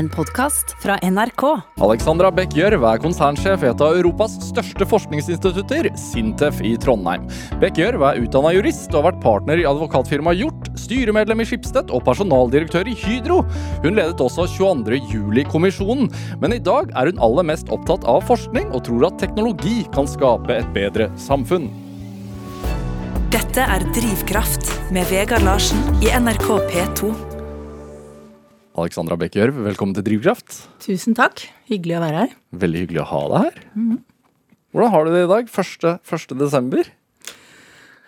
en podkast fra NRK. Alexandra Bech Gjørv er konsernsjef i et av Europas største forskningsinstitutter, Sintef i Trondheim. Bech Gjørv er utdanna jurist og har vært partner i advokatfirmaet Hjort, styremedlem i Skipsted og personaldirektør i Hydro. Hun ledet også 22. juli-kommisjonen, men i dag er hun aller mest opptatt av forskning og tror at teknologi kan skape et bedre samfunn. Dette er Drivkraft med Vegard Larsen i NRK P2. Alexandra Bech Gjørv, velkommen til Drivkraft. Tusen takk. Hyggelig å være her. Veldig hyggelig å ha deg her. Hvordan har du det i dag? 1. 1. desember?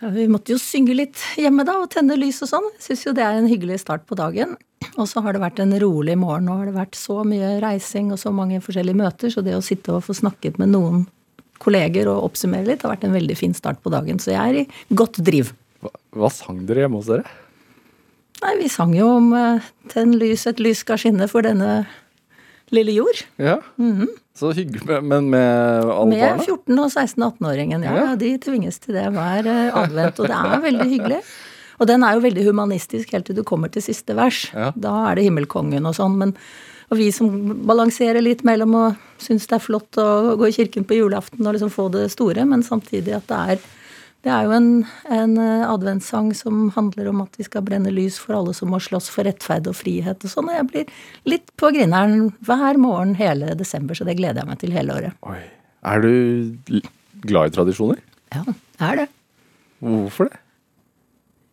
Ja, vi måtte jo synge litt hjemme da, og tenne lys og sånn. Syns jo det er en hyggelig start på dagen. Og så har det vært en rolig morgen. Nå har det vært så mye reising og så mange forskjellige møter, så det å sitte og få snakket med noen kolleger og oppsummere litt har vært en veldig fin start på dagen. Så jeg er i godt driv. Hva, hva sang dere hjemme hos dere? Nei, vi sang jo om uh, 'Tenn lys, et lys skal skinne for denne lille jord'. Ja, Så hyggelig. Men med alle Med barna? 14- og 16- og 18-åringen. Ja, Ja. ja, de tvinges til det hver eh, advent. Og det er veldig hyggelig. Og den er jo veldig humanistisk helt til du kommer til siste vers. Ja. Da er det himmelkongen og sånn. Men og vi som balanserer litt mellom å synes det er flott å gå i kirken på julaften og liksom få det store, men samtidig at det er det er jo en, en eh, adventssang som handler om at vi skal brenne lys for alle som må slåss for rettferd og frihet og sånn. Og jeg blir litt på grineren hver morgen hele desember, så det gleder jeg meg til hele året. Oi. Er du glad i tradisjoner? Ja, det er det. Hvorfor det?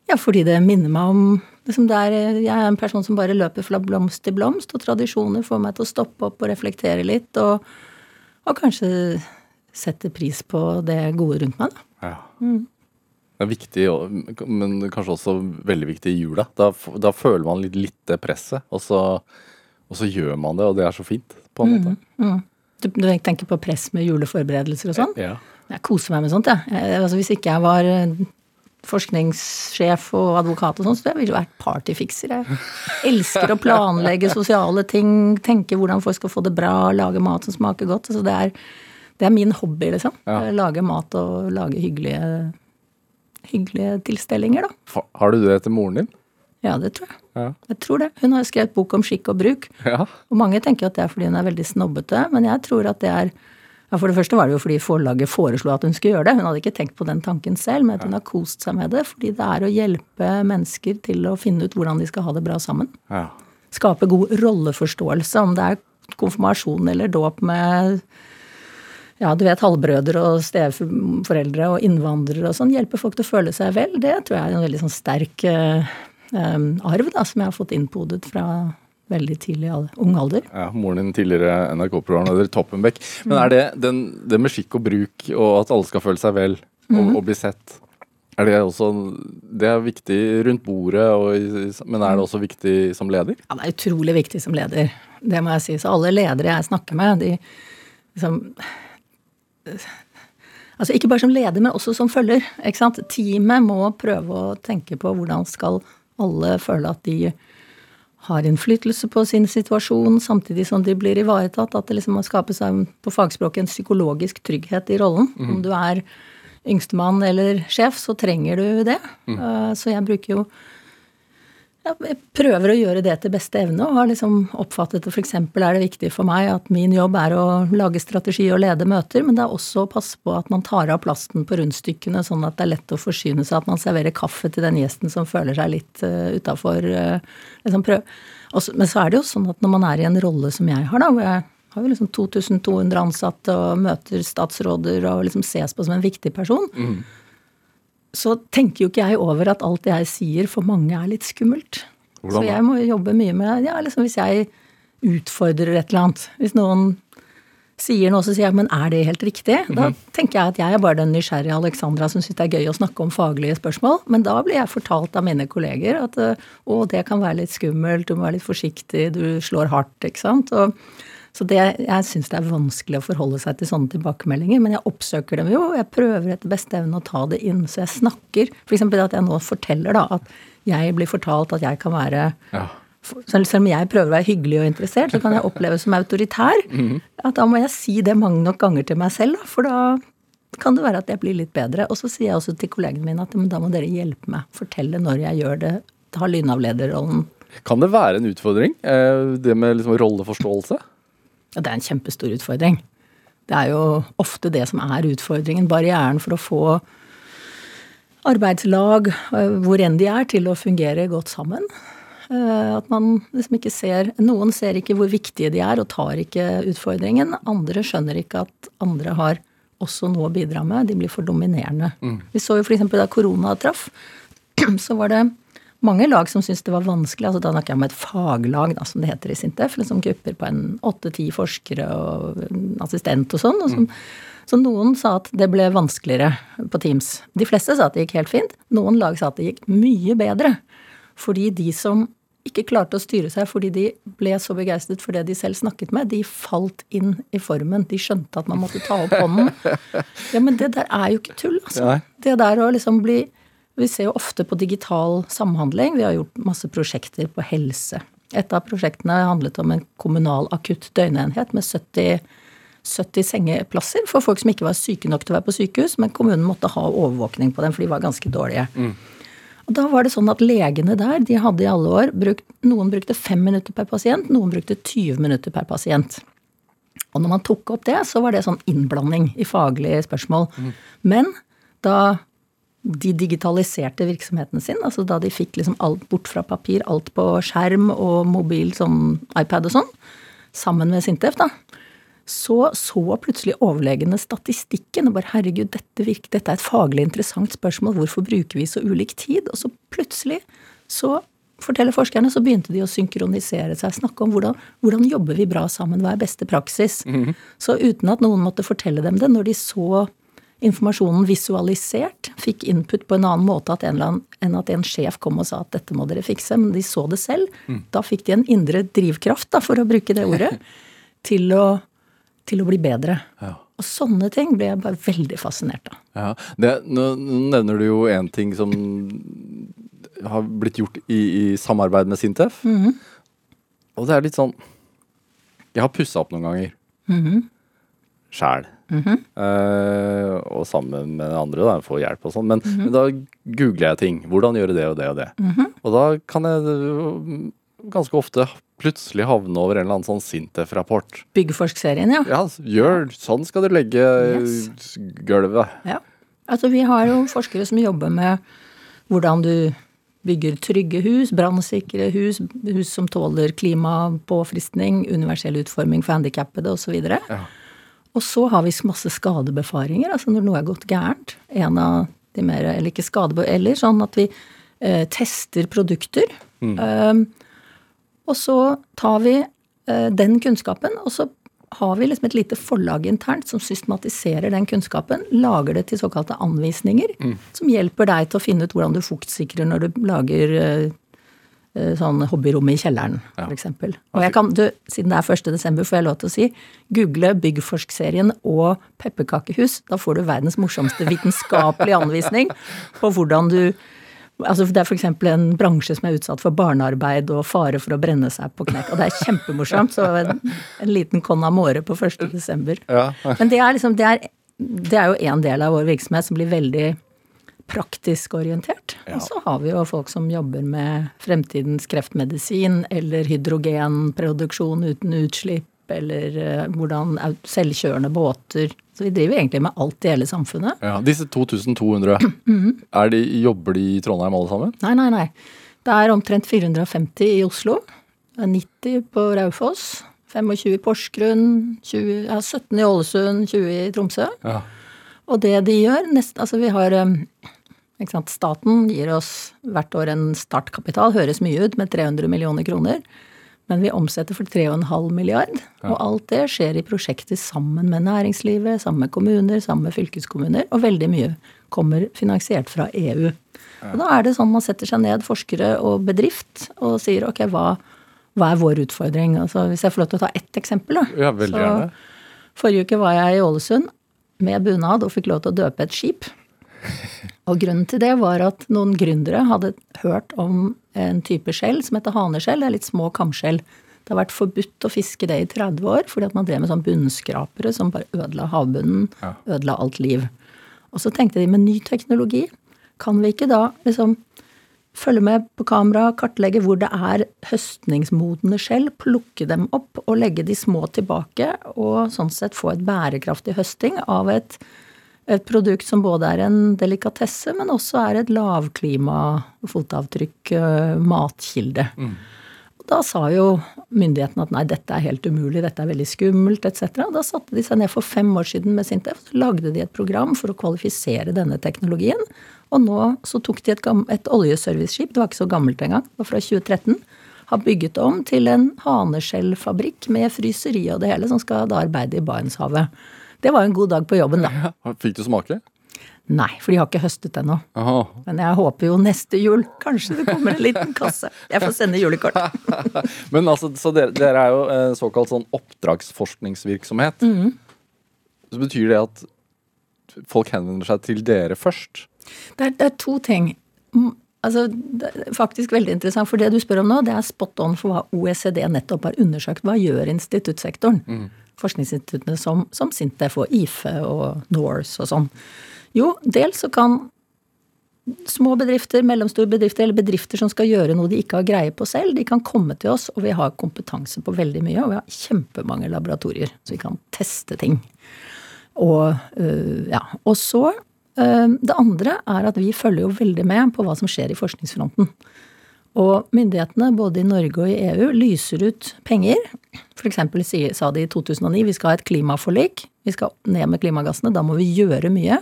Ja, fordi det minner meg om liksom er, Jeg er en person som bare løper fra blomst til blomst, og tradisjoner får meg til å stoppe opp og reflektere litt, og, og kanskje sette pris på det gode rundt meg, da. Ja. Det er viktig, men kanskje også veldig viktig i jula. Da, da føler man litt, litt det presset, og så, og så gjør man det, og det er så fint, på en måte. Du, du tenker på press med juleforberedelser og sånn? Ja. Jeg koser meg med sånt, jeg. jeg altså, hvis ikke jeg var eh, forskningssjef og advokat og sånn, så jeg ville jeg vært partyfikser. Jeg elsker å planlegge sosiale ting, tenke hvordan folk skal få det bra, lage mat som smaker godt. Altså, det, er, det er min hobby, liksom. Ja. Lage mat og lage hyggelige, hyggelige tilstelninger, da. Har du det etter moren din? Ja, det tror jeg. Ja. Jeg tror det. Hun har skrevet bok om skikk og bruk. Ja. Og mange tenker at det er fordi hun er veldig snobbete, men jeg tror at det er ja, For det første var det jo fordi forlaget foreslo at hun skulle gjøre det. Hun hadde ikke tenkt på den tanken selv, men at hun har kost seg med det. Fordi det er å hjelpe mennesker til å finne ut hvordan de skal ha det bra sammen. ja. Skape god rolleforståelse, om det er konfirmasjon eller dåp med ja, du vet, halvbrødre og steforeldre og innvandrere og sånn. Hjelpe folk til å føle seg vel. Det tror jeg er en veldig sånn sterk eh, eh, arv da, som jeg har fått innpodet fra veldig tidlig ung alder. Ja, moren din tidligere NRK-programleder Toppenbeck. Men er det den, det med skikk og bruk, og at alle skal føle seg vel og, og bli sett, er det også Det er viktig rundt bordet, og, men er det også viktig som leder? Ja, det er utrolig viktig som leder. Det må jeg si. Så alle ledere jeg snakker med, de liksom Altså ikke bare som leder, men også som følger. Ikke sant? Teamet må prøve å tenke på hvordan skal alle føle at de har innflytelse på sin situasjon, samtidig som de blir ivaretatt. At det liksom må skapes på fagspråket en psykologisk trygghet i rollen. Om du er yngstemann eller sjef, så trenger du det. Mm. Så jeg bruker jo jeg prøver å gjøre det til beste evne, og har liksom oppfattet det f.eks. er det viktig for meg at min jobb er å lage strategi og lede møter, men det er også å passe på at man tar av plasten på rundstykkene, sånn at det er lett å forsyne seg, at man serverer kaffe til den gjesten som føler seg litt uh, utafor. liksom prøv. Men så er det jo sånn at når man er i en rolle som jeg har, da, hvor jeg har jo liksom 2200 ansatte og møter statsråder og liksom ses på som en viktig person, så tenker jo ikke jeg over at alt jeg sier for mange er litt skummelt. Hvordan så jeg må jobbe mye med ja, liksom Hvis jeg utfordrer et eller annet Hvis noen sier noe, så sier jeg men er det helt riktig? Da tenker jeg at jeg er bare den nysgjerrige Alexandra som syns det er gøy å snakke om faglige spørsmål. Men da blir jeg fortalt av mine kolleger at eh, å, det kan være litt skummelt, du må være litt forsiktig, du slår hardt, ikke sant. Og, så det, jeg syns det er vanskelig å forholde seg til sånne tilbakemeldinger, men jeg oppsøker dem jo, og jeg prøver etter beste evne å ta det inn. Så jeg snakker. F.eks. at jeg nå forteller da at jeg blir fortalt at jeg kan være Ja. Selv om jeg prøver å være hyggelig og interessert, så kan jeg oppleves som autoritær. At da må jeg si det mange nok ganger til meg selv, da, for da kan det være at jeg blir litt bedre. Og så sier jeg også til kollegene mine at da må dere hjelpe meg. Fortelle når jeg gjør det. Ta lynavlederrollen. Kan det være en utfordring, eh, det med liksom rolleforståelse? Ja, det er en kjempestor utfordring. Det er jo ofte det som er utfordringen. Barrieren for å få arbeidslag, eh, hvor enn de er, til å fungere godt sammen. Eh, at man liksom ikke ser Noen ser ikke hvor viktige de er og tar ikke utfordringen. Andre skjønner ikke at andre har også noe å bidra med. De blir for dominerende. Mm. Vi så jo f.eks. da korona traff, så var det mange lag som syntes det var vanskelig. altså Da snakker jeg om et faglag, da, som det heter i Sintef. Liksom grupper på en åtte-ti forskere og assistent og sånn. og som mm. Så noen sa at det ble vanskeligere på Teams. De fleste sa at det gikk helt fint. Noen lag sa at det gikk mye bedre. Fordi de som ikke klarte å styre seg fordi de ble så begeistret for det de selv snakket med, de falt inn i formen. De skjønte at man måtte ta opp hånden. Ja, men det der er jo ikke tull, altså. Det der å liksom bli Vi ser jo ofte på digital samhandling. Vi har gjort masse prosjekter på helse. Et av prosjektene handlet om en kommunal akutt døgnenhet med 70 70 sengeplasser for folk som ikke var syke nok til å være på sykehus, men kommunen måtte ha overvåkning på dem, for de var ganske dårlige. Mm. Og da var det sånn at legene der, de hadde i alle år brukt Noen brukte fem minutter per pasient, noen brukte 20 minutter per pasient. Og når man tok opp det, så var det sånn innblanding i faglige spørsmål. Mm. Men da de digitaliserte virksomheten sin, altså da de fikk liksom alt bort fra papir, alt på skjerm og mobil, sånn iPad og sånn, sammen med Sintef, da, så så plutselig overlegene statistikken og bare herregud, dette virker, dette er et faglig interessant spørsmål, hvorfor bruker vi så ulik tid? Og så plutselig så forteller forskerne, så begynte de å synkronisere seg, snakke om hvordan, hvordan jobber vi bra sammen, hva er beste praksis? Mm -hmm. Så uten at noen måtte fortelle dem det, når de så informasjonen visualisert, fikk input på en annen måte en enn at en sjef kom og sa at dette må dere fikse, men de så det selv, mm. da fikk de en indre drivkraft, da, for å bruke det ordet, til å til å bli bedre. Ja. Og sånne ting ble jeg bare veldig fascinert av. Ja, det, nå, nevner du jo en ting som har blitt gjort i, i samarbeid med Sintef. Mm -hmm. Og det er litt sånn Jeg har pussa opp noen ganger. Mm -hmm. Sjæl. Mm -hmm. uh, og sammen med andre, da, få hjelp og sånn. Men, mhm. men, da googler jeg ting. Hvordan gjøre det og det og det. Mhm. Og da kan jeg ganske ofte plutselig havne over en eller annen sånn Sintef-rapport. Byggforsk-serien, ja. Ja, gjør, Sånn skal du legge yes. gulvet. Ja. Altså, vi har jo forskere som jobber med hvordan du bygger trygge hus, brannsikre hus, hus som tåler klimapåfristning, universell utforming for handikappede osv. Ja. Og så har vi masse skadebefaringer, altså når noe er gått gærent. En av de mer, eller ikke skadebe... Eller sånn at vi eh, tester produkter. Mm. Eh, og så tar vi eh, den kunnskapen, og så har vi liksom et lite forlag internt som systematiserer den kunnskapen. Lager det til såkalte anvisninger, mm. som hjelper deg til å finne ut hvordan du fuktsikrer når du lager eh, sånn hobbyrommet i kjelleren, ja. f.eks. Og jeg kan, du, siden det er 1. desember, får jeg lov til å si google Byggforsk-serien og pepperkakehus. Da får du verdens morsomste vitenskapelige anvisning på hvordan du Altså det er f.eks. en bransje som er utsatt for barnearbeid og fare for å brenne seg på knekk. Og det er kjempemorsomt. Så en, en liten con amore på 1. desember. Ja. Men det er, liksom, det, er, det er jo en del av vår virksomhet som blir veldig praktisk orientert. Ja. Og så har vi jo folk som jobber med fremtidens kreftmedisin eller hydrogenproduksjon uten utslipp eller uh, hvordan selvkjørende båter Så vi driver egentlig med alt i hele samfunnet. Ja, Disse 2200, mm -hmm. de, jobber de i Trondheim alle sammen? Nei, nei, nei. Det er omtrent 450 i Oslo. 90 på Raufoss. 25 i Porsgrunn, 20, ja, 17 i Ålesund, 20 i Tromsø. Ja. Og det de gjør nest, Altså, vi har Staten gir oss hvert år en startkapital, høres mye ut, med 300 millioner kroner. Men vi omsetter for 3,5 milliard, og alt det skjer i prosjekter sammen med næringslivet, sammen med kommuner, sammen med fylkeskommuner, og veldig mye kommer finansiert fra EU. Og da er det sånn man setter seg ned, forskere og bedrift, og sier ok, hva, hva er vår utfordring? Altså, hvis jeg får lov til å ta ett eksempel, da. Ja, veldig gjerne. Forrige uke var jeg i Ålesund med bunad og fikk lov til å døpe et skip. Og grunnen til det var at noen gründere hadde hørt om en type skjell som heter haneskjell. Det er litt små kamskjell. Det har vært forbudt å fiske det i 30 år fordi at man drev med sånn bunnskrapere som bare ødela havbunnen, ja. ødela alt liv. Og så tenkte de med ny teknologi, kan vi ikke da liksom følge med på kamera, kartlegge hvor det er høstningsmodne skjell, plukke dem opp og legge de små tilbake, og sånn sett få et bærekraftig høsting av et, et produkt som både er en delikatesse, men også er et lavklima fotavtrykk, uh, matkilde. Mm. Da sa jo myndighetene at nei, dette er helt umulig, dette er veldig skummelt etc. Da satte de seg ned for fem år siden med Sintef, så lagde de et program for å kvalifisere denne teknologien. Og nå så tok de et, et oljeserviceskip, det var ikke så gammelt engang, det var fra 2013. Har bygget om til en haneskjellfabrikk med fryseri og det hele, som skal da arbeide i Barentshavet. Det var en god dag på jobben, da. Fikk du smake? Nei, for de har ikke høstet ennå. Men jeg håper jo neste jul kanskje det kommer en liten kasse. Jeg får sende julekort. Men altså, Så dere, dere er jo eh, såkalt sånn oppdragsforskningsvirksomhet. Mm. Så betyr det at folk henvender seg til dere først? Det er, det er to ting. Mm, altså, det er faktisk veldig interessant, for det du spør om nå, det er spot on for hva OECD nettopp har undersøkt. Hva gjør instituttsektoren? Mm. Forskningsinstituttene som, som Sintef og IFE og NORS og sånn. Jo, dels så kan små bedrifter, mellomstore bedrifter eller bedrifter som skal gjøre noe de ikke har greie på selv, de kan komme til oss, og vi har kompetanse på veldig mye. Og vi har kjempemange laboratorier, så vi kan teste ting. Og, øh, ja. og så øh, Det andre er at vi følger jo veldig med på hva som skjer i forskningsfronten. Og myndighetene, både i Norge og i EU, lyser ut penger. F.eks. sa de i 2009 vi skal ha et klimaforlik. Vi skal ned med klimagassene. Da må vi gjøre mye.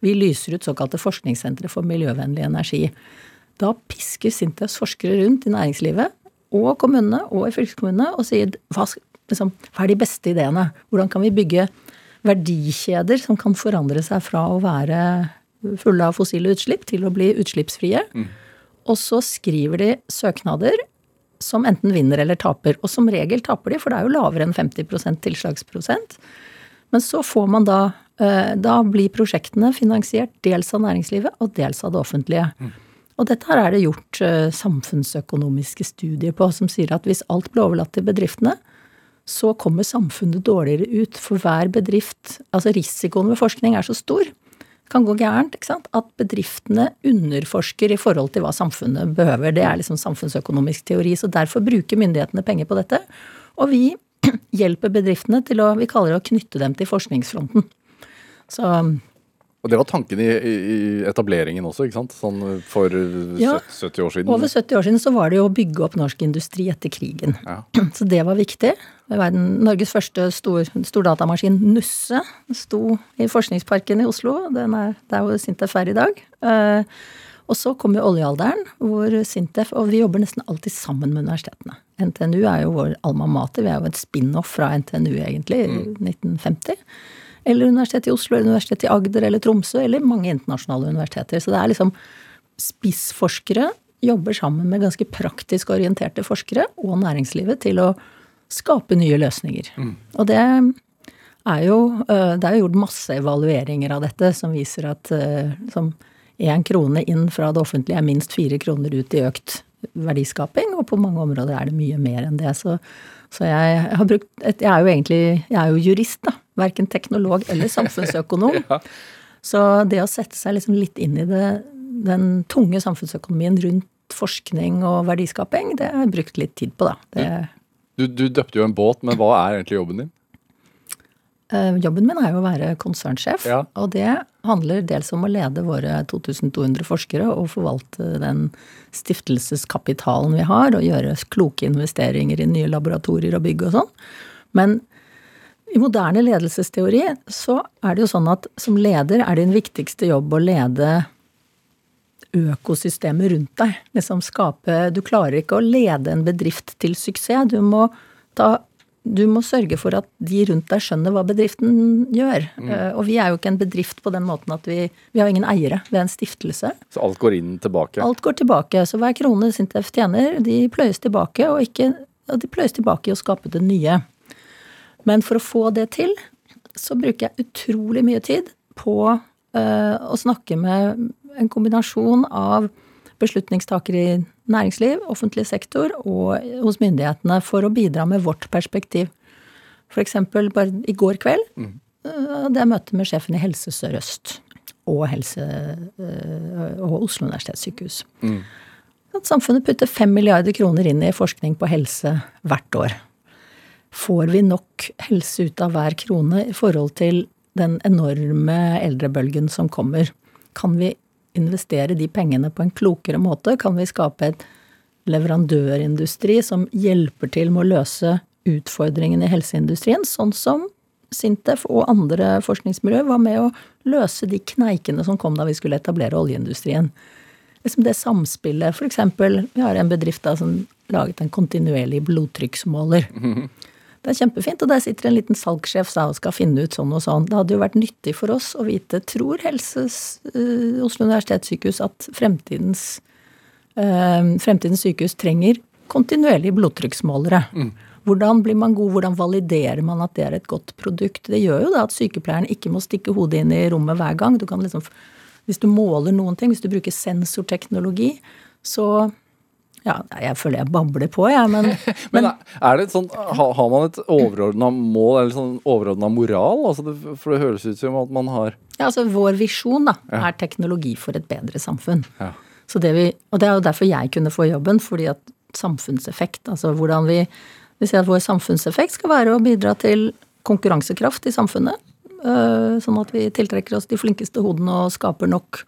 Vi lyser ut såkalte forskningssentre for miljøvennlig energi. Da pisker Sintefs forskere rundt i næringslivet og kommunene og i fylkeskommunene og sier hva, liksom, hva er de beste ideene? Hvordan kan vi bygge verdikjeder som kan forandre seg fra å være fulle av fossile utslipp til å bli utslippsfrie? Mm. Og så skriver de søknader som enten vinner eller taper. Og som regel taper de, for det er jo lavere enn 50% tilslagsprosent. Men så får man da eh, Da blir prosjektene finansiert dels av næringslivet og dels av det offentlige. Mm. Og dette her er det gjort eh, samfunnsøkonomiske studier på, som sier at hvis alt blir overlatt til bedriftene, så kommer samfunnet dårligere ut. For hver bedrift Altså risikoen ved forskning er så stor kan gå gærent. ikke sant? At bedriftene underforsker i forhold til hva samfunnet behøver. Det er liksom samfunnsøkonomisk teori. Så derfor bruker myndighetene penger på dette. Og vi hjelper bedriftene til å Vi kaller det å knytte dem til forskningsfronten. Så og det var tanken i, i, etableringen også, ikke sant? Sånn for ja, 70 år siden? Over 70 år siden så var det jo å bygge opp norsk industri etter krigen. Ja. Så det var viktig. Verden, Norges første stor, stordatamaskin, Nusse, sto i Forskningsparken i Oslo. Den er der hvor Sintef er i dag. Uh, og så kom jo oljealderen, hvor Sintef Og vi jobber nesten alltid sammen med universitetene. NTNU er jo vår alma mater. Vi er jo et spin-off fra NTNU, egentlig, i mm. 1950 eller Universitetet i Oslo, eller Universitetet i Agder eller Tromsø, eller mange internasjonale universiteter. Så det er liksom spissforskere jobber sammen med ganske praktisk orienterte forskere og næringslivet til å skape nye løsninger. Mm. Og det er jo øh, Det er jo gjort masse evalueringer av dette som viser at øh, som én krone inn fra det offentlige er minst fire kroner ut i økt verdiskaping, og på mange områder er det mye mer enn det. Så, så jeg har brukt Jeg er jo egentlig Jeg er jo jurist, da. Verken teknolog eller samfunnsøkonom. ja. Så det å sette seg liksom litt inn i det, den tunge samfunnsøkonomien rundt forskning og verdiskaping, det har jeg brukt litt tid på, da. Det, du, du døpte jo en båt, men hva er egentlig jobben din? Uh, jobben min er jo å være konsernsjef. Ja. Og det handler dels om å lede våre 2200 forskere og forvalte den stiftelseskapitalen vi har, og gjøre kloke investeringer i nye laboratorier og bygg og sånn. Men i moderne ledelsesteori så er det jo sånn at som leder er din viktigste jobb å lede økosystemet rundt deg. Liksom skape Du klarer ikke å lede en bedrift til suksess. Du må, ta, du må sørge for at de rundt deg skjønner hva bedriften gjør. Mm. Uh, og vi er jo ikke en bedrift på den måten at vi Vi har ingen eiere. Vi er en stiftelse. Så alt går inn tilbake? Alt går tilbake. Så hver krone Sintef tjener, de pløyes tilbake, og, ikke, og de pløyes tilbake i å skape det nye. Men for å få det til, så bruker jeg utrolig mye tid på uh, å snakke med en kombinasjon av beslutningstakere i næringsliv, offentlig sektor og hos myndighetene for å bidra med vårt perspektiv. Eksempel bare i går kveld mm. det er møte med sjefen i Helse Sør-Øst og, helse, uh, og Oslo universitetssykehus. Mm. at samfunnet putter fem milliarder kroner inn i forskning på helse hvert år. Får vi nok helse ut av hver krone i forhold til den enorme eldrebølgen som kommer? Kan vi investere de pengene på en klokere måte? Kan vi skape et leverandørindustri som hjelper til med å løse utfordringene i helseindustrien, sånn som Sintef og andre forskningsmiljøer var med å løse de kneikene som kom da vi skulle etablere oljeindustrien. Liksom det samspillet. Eksempel, vi har en bedrift da som laget en kontinuerlig blodtrykksmåler. Det er kjempefint, og der sitter en liten salgssjef og skal finne ut sånn og sånn. Det hadde jo vært nyttig for oss å vite, tror Helses, uh, Oslo universitetssykehus at fremtidens, uh, fremtidens sykehus trenger kontinuerlige blodtrykksmålere. Mm. Hvordan blir man god, hvordan validerer man at det er et godt produkt? Det gjør jo da at sykepleieren ikke må stikke hodet inn i rommet hver gang. Du kan liksom, hvis du måler noen ting, hvis du bruker sensorteknologi, så ja, jeg føler jeg babler på, jeg, men, men, er det et sånt, Har man et overordna mål, eller sånn overordna moral? Altså det, for det høres ut som at man har Ja, altså Vår visjon da, ja. er teknologi for et bedre samfunn. Ja. Så det vi, og det er jo derfor jeg kunne få jobben, fordi at samfunnseffekt, altså hvordan vi vi sier at vår samfunnseffekt skal være å bidra til konkurransekraft i samfunnet. Eh, sånn at vi tiltrekker oss de flinkeste hodene og skaper nok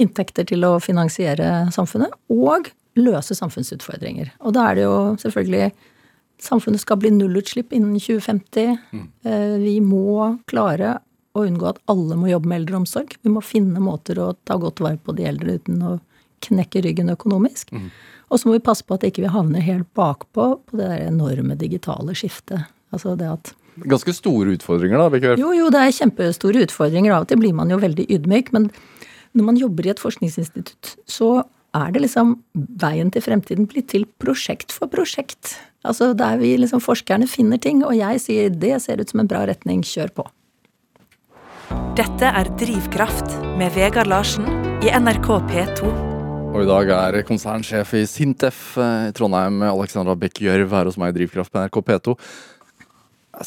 inntekter til å finansiere samfunnet. Og løse samfunnsutfordringer. Og da er det jo selvfølgelig Samfunnet skal bli nullutslipp innen 2050. Mm. Eh, vi må klare å unngå at alle må jobbe med eldreomsorg. Vi må finne måter å ta godt vare på de eldre uten å knekke ryggen økonomisk. Mm. Og så må vi passe på at ikke vi ikke havner helt bakpå på det der enorme digitale skiftet. Altså det at Ganske store utfordringer, da? Bekker. Jo, jo, det er kjempestore utfordringer. Av og til blir man jo veldig ydmyk. Men når man jobber i et forskningsinstitutt, så er det liksom veien til fremtiden blitt til prosjekt for prosjekt. Altså der vi liksom forskerne finner ting, og jeg sier det ser ut som en bra retning, kjør på. Dette er Drivkraft med Vegard Larsen i NRK P2. Og i dag er konsernsjef i Sintef eh, i Trondheim, Alexandra Bech Gjørv, her hos meg i Drivkraft på NRK P2.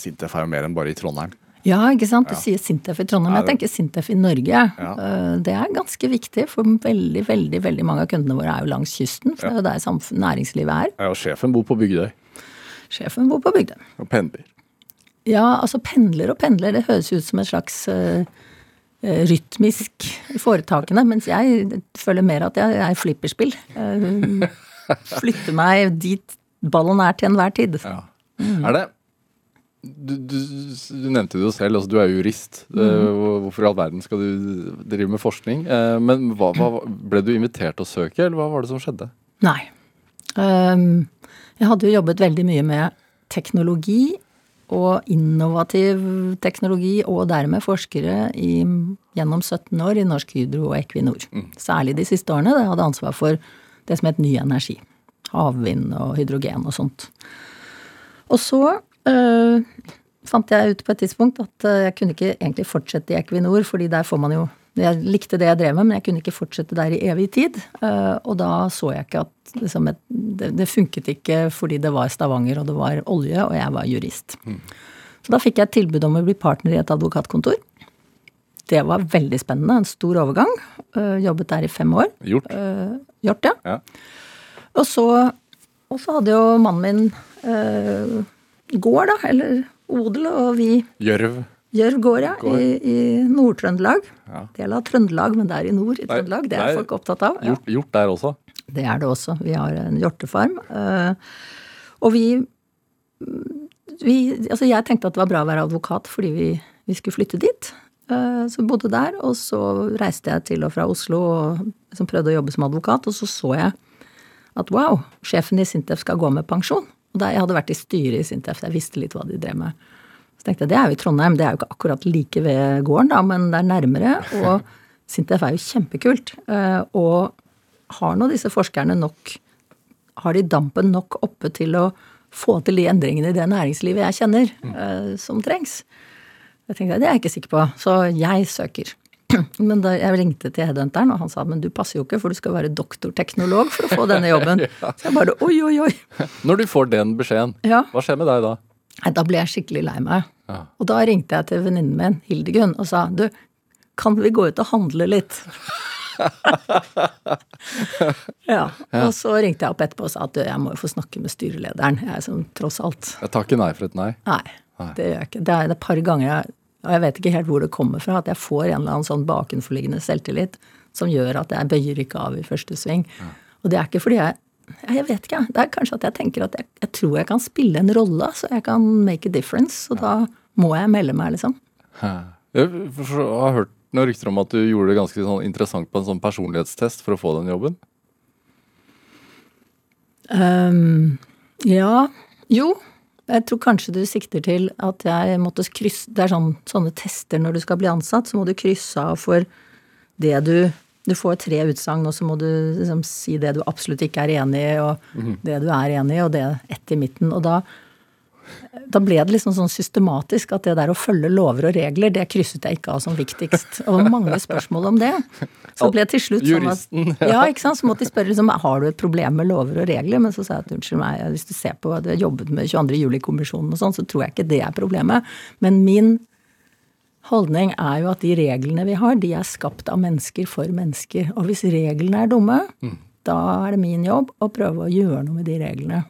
Sintef er jo mer enn bare i Trondheim. Ja, ikke sant. Du ja. sier Sintef i Trondheim. Jeg tenker Sintef i Norge. Ja. Eh, det er ganske viktig, for veldig veldig, veldig mange av kundene våre er jo langs kysten. For det er jo der næringslivet er. Ja, og sjefen bor på Bygdøy. Sjefen bor på Bygdøy. Og pendler. Ja, altså pendler og pendler, det høres ut som et slags uh, Eh, rytmisk foretakene, mens jeg føler mer at jeg er flipperspill. Flytter meg dit ballen er til enhver tid. Ja. Mm. Er det du, du, du, nevnte det jo selv, altså du er jurist. Mm. Hvorfor i all verden skal du drive med forskning? Eh, men hva, hva, ble du invitert til å søke, eller hva var det som skjedde? Nei. Um, jeg hadde jo jobbet veldig mye med teknologi og innovativ teknologi, og dermed forskere i, gjennom 17 år i Norsk Hydro og Equinor. Mm. Særlig de siste årene. Jeg hadde ansvar for det som het ny energi. Havvind og hydrogen og sånt. Og så fant jeg ut på et tidspunkt at øh, jeg kunne ikke egentlig fortsette i Equinor, fordi der får man jo jeg likte det jeg drev med, men jeg kunne ikke fortsette der i evig tid. Eh, og da så jeg ikke at liksom, det, det, funket ikke fordi det var Stavanger og det var olje, og jeg var jurist. Mm. Så da fikk jeg tilbud om å bli partner i et advokatkontor. Det var veldig spennende. En stor overgang. Eh, jobbet der i fem år. Gjort. Gjort, ja. ja. Og, så, og så hadde jo mannen min gård, da. Eller odel, og vi Gjørv. Gjørv gård, ja. Gård. I, i Nord-Trøndelag. Ja. Del av Trøndelag, men det er i nord i Trøndelag. Det er, er folk opptatt av. Ja. Hjort, hjort, der også? Det er det også. Vi har en hjortefarm. Eh, og vi, vi Altså, jeg tenkte at det var bra å være advokat fordi vi, vi skulle flytte dit. Eh, så vi bodde der, og så reiste jeg til og fra Oslo og liksom prøvde å jobbe som advokat. Og så så jeg at wow, sjefen i Sintef skal gå med pensjon. Og da jeg hadde vært i styret i Sintef, jeg visste litt hva de drev med. Så tenkte jeg det er jo i Trondheim, det er jo ikke akkurat like ved gården, da, men det er nærmere. Og Sintef er jo kjempekult. Eh, og har nå disse forskerne nok Har de dampen nok oppe til å få til de endringene i det næringslivet jeg kjenner, mm. som trengs? Jeg tenkte, Det er jeg ikke sikker på, så jeg søker. Men da jeg ringte til headhunteren, og han sa men du passer jo ikke, for du skal være doktorteknolog for å få denne jobben. Så jeg bare oi, oi, oi. Når du får den beskjeden, ja. hva skjer med deg da? Da ble jeg skikkelig lei meg. Ja. Og da ringte jeg til venninnen min, Hildegunn, og sa du, kan vi gå ut og handle litt? ja. Og så ringte jeg opp etterpå og sa at jeg må jo få snakke med styrelederen. Jeg er som tross alt Jeg tar ikke nei for et nei. Nei, det gjør jeg ikke. Det er et par ganger jeg og jeg vet ikke helt hvor det kommer fra, at jeg får en eller annen sånn bakenforliggende selvtillit som gjør at jeg bøyer ikke av i første sving. Ja. Og det er ikke fordi jeg jeg vet ikke, Det er kanskje at jeg tenker at jeg, jeg tror jeg kan spille en rolle, så jeg kan make a difference. Og da må jeg melde meg, liksom. Jeg har hørt noen rykter om at du gjorde det ganske sånn interessant på en sånn personlighetstest for å få den jobben. Um, ja. Jo. Jeg tror kanskje du sikter til at jeg måtte krysse Det er sånn, sånne tester når du skal bli ansatt, så må du krysse av for det du Du får tre utsagn, og så må du liksom si det du absolutt ikke er enig i, og mm. det du er enig i, og det ett i midten. Og da da ble det liksom sånn systematisk at det der å følge lover og regler, det krysset jeg ikke av som viktigst. Og det var mange spørsmål om det. Så det ble til slutt sånn at Ja, ikke sant. Så måtte de spørre liksom har du et problem med lover og regler. Men så sa jeg at unnskyld meg, hvis du ser på at du har jobbet med 22. juli-kommisjonen og sånn, så tror jeg ikke det er problemet. Men min holdning er jo at de reglene vi har, de er skapt av mennesker for mennesker. Og hvis reglene er dumme, mm. da er det min jobb å prøve å gjøre noe med de reglene.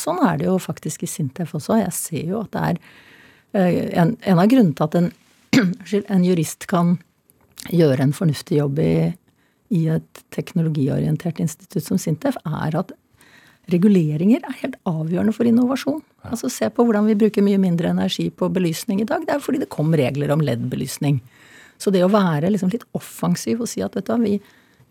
Sånn er det jo faktisk i Sintef også. Jeg ser jo at det er eh, en, en av grunnene til at en, en, jurist kan gjøre en fornuftig jobb i, i et teknologiorientert institutt som Sintef, er at reguleringer er helt avgjørende for innovasjon. Ja. Altså Se på hvordan vi bruker mye mindre energi på belysning i dag. Det er fordi det kom regler om LED-belysning. Så det å være liksom litt offensiv og si at vet du, vi,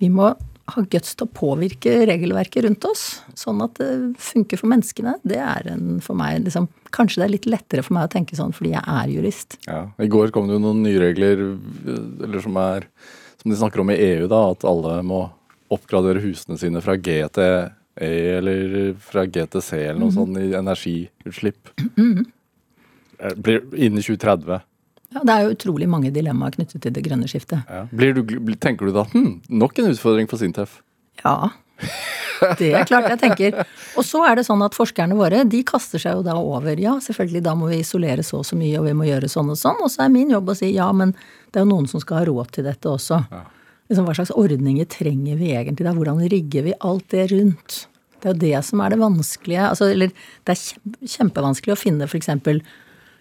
vi må har guts til å påvirke regelverket rundt oss, sånn at det funker for menneskene, det er en for meg liksom, Kanskje det er litt lettere for meg å tenke sånn fordi jeg er jurist. Ja, I går kom det jo noen nye regler eller som, er, som de snakker om i EU, da, at alle må oppgradere husene sine fra G til E eller fra G til C eller noe mm. sånt i energiutslipp. Mm. Blir innen 2030. Ja, Det er jo utrolig mange dilemmaer knyttet til det grønne skiftet. Ja. Du, tenker du da hm, nok en utfordring for Sintef? Ja. Det er klart jeg tenker. Og så er det sånn at forskerne våre de kaster seg jo da over. Ja, selvfølgelig, da må vi isolere så og så mye, og vi må gjøre sånn og sånn. Og så er min jobb å si ja, men det er jo noen som skal ha råd til dette også. Ja. Liksom, hva slags ordninger trenger vi egentlig? Da? Hvordan rigger vi alt det rundt? Det er jo det som er det vanskelige. Altså, eller det er kjempevanskelig å finne f.eks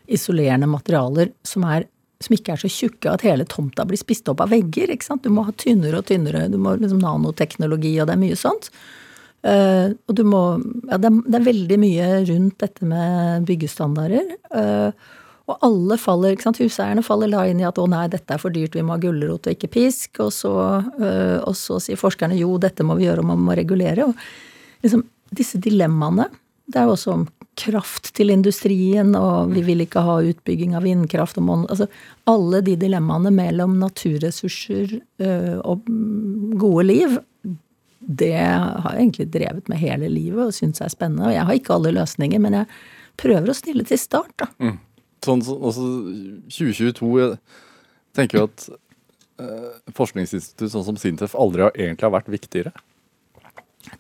isolerende materialer som, er, som, ikke er så tjukke at hele tomta blir spist opp av vegger. ikke sant? Du må ha tynnere og tynnere, du må liksom nanoteknologi, og det er mye sånt. Uh, og du må Ja, det er, det er, veldig mye rundt dette med byggestandarder. Uh, og alle faller, ikke sant, huseierne faller da inn i at å nei, dette er for dyrt, vi må ha gulrot og ikke pisk. Og så, uh, og så sier forskerne jo, dette må vi gjøre, og man må regulere. Og liksom, disse dilemmaene det er jo også om kraft til industrien, og vi vil ikke ha utbygging av vindkraft. Altså alle de dilemmaene mellom naturressurser øh, og gode liv, det har jeg egentlig drevet med hele livet og syns er spennende. Og jeg har ikke alle løsninger, men jeg prøver å stille til start, da. Mm. Sånn, så, også 2022 Jeg tenker jo at eh, forskningsinstitutt sånn som Sintef aldri har, egentlig har vært viktigere.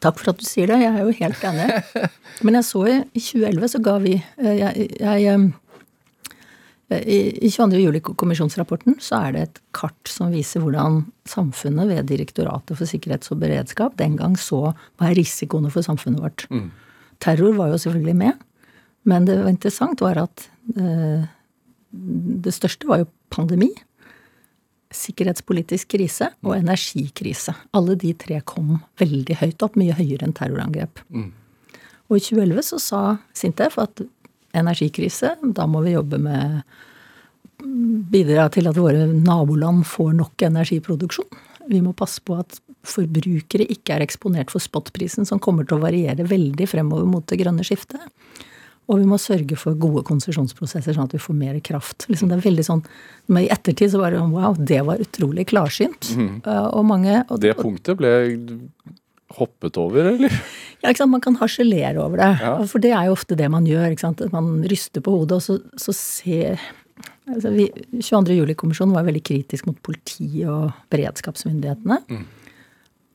Takk for at du sier det, jeg er jo helt enig. Men jeg så i 2011 så ga vi eh, jeg, jeg, eh, I 22. juli-kommisjonsrapporten så er det et kart som viser hvordan samfunnet ved Direktoratet for sikkerhets og beredskap den gang så hva er risikoene for samfunnet vårt. Mm. Terror var jo selvfølgelig med, men det var interessant var at eh, det største var jo pandemi sikkerhetspolitisk krise og mm. energikrise. Alle de tre kom veldig høyt opp, mye høyere enn terrorangrep. Mm. Og i 2011 så sa Sintef at energikrise, da må vi jobbe med Bidra til at våre naboland får nok energiproduksjon. Vi må passe på at forbrukere ikke er eksponert for spotprisen, som kommer til å variere veldig fremover mot det grønne skiftet. Og vi må sørge for gode konsesjonsprosesser, sånn at vi får mer kraft. Liksom det er veldig sånn, men I ettertid så var det sånn wow, det var utrolig klarsynt. Mm. Og mange, og, det punktet ble hoppet over, eller? Ja, ikke sant? man kan harselere over det. Ja. For det er jo ofte det man gjør. ikke sant? Man ryster på hodet, og så, så ser altså vi, 22. juli-kommisjonen var veldig kritisk mot politi og beredskapsmyndighetene. Mm.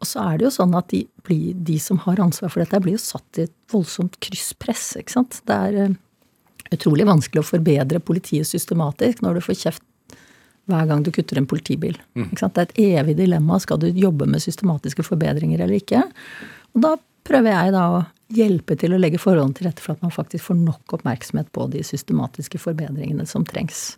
Og så er det jo sånn at de, blir, de, som har ansvar for dette, blir jo satt i et voldsomt krysspress. ikke sant? Det er uh, utrolig vanskelig å forbedre politiet systematisk når du får kjeft hver gang du kutter en politibil. Ikke sant? Det er et evig dilemma. Skal du jobbe med systematiske forbedringer eller ikke? Og da prøver jeg da å hjelpe til å legge forholdene til rette for at man faktisk får nok oppmerksomhet på de systematiske forbedringene som trengs.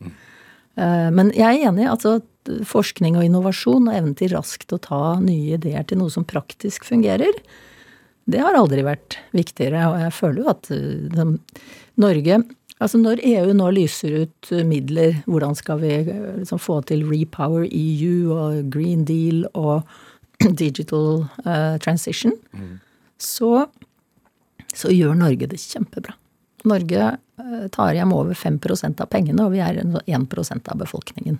Eh, Men jeg er enig. altså Forskning og innovasjon og evnen til raskt å ta nye ideer til noe som praktisk fungerer, det har aldri vært viktigere. Og jeg føler jo at de, Norge Altså når EU nå lyser ut eh, midler, hvordan skal vi eh, liksom få til Repower EU og Green Deal og Digital uh, Transition, så, så gjør Norge det kjempebra. Norge eh, tar hjem over 5% av pengene, og vi er en- 1 av befolkningen.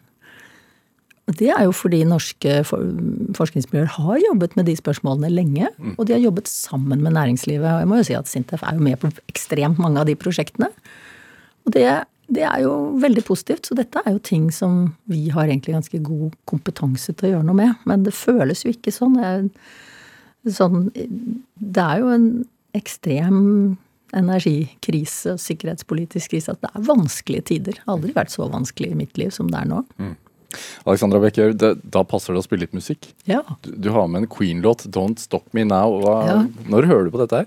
Det er jo fordi norske forskningsmiljøer har jobbet med de spørsmålene lenge. Og de har jobbet sammen med næringslivet. Og jeg må jo si at Sintef er jo med på ekstremt mange av de prosjektene. Og det, det er jo veldig positivt. Så dette er jo ting som vi har egentlig ganske god kompetanse til å gjøre noe med. Men det føles jo ikke sånn. Det er, sånn, det er jo en ekstrem energikrise sikkerhetspolitisk krise at det er vanskelige tider. Det har aldri vært så vanskelig i mitt liv som det er nå. Alexandra det- da passer det å spille litt musikk. Ja. Du, du har med en Queen-låt, 'Don't Stop Me Now'. Hva, Ja. Når hører du på dette her?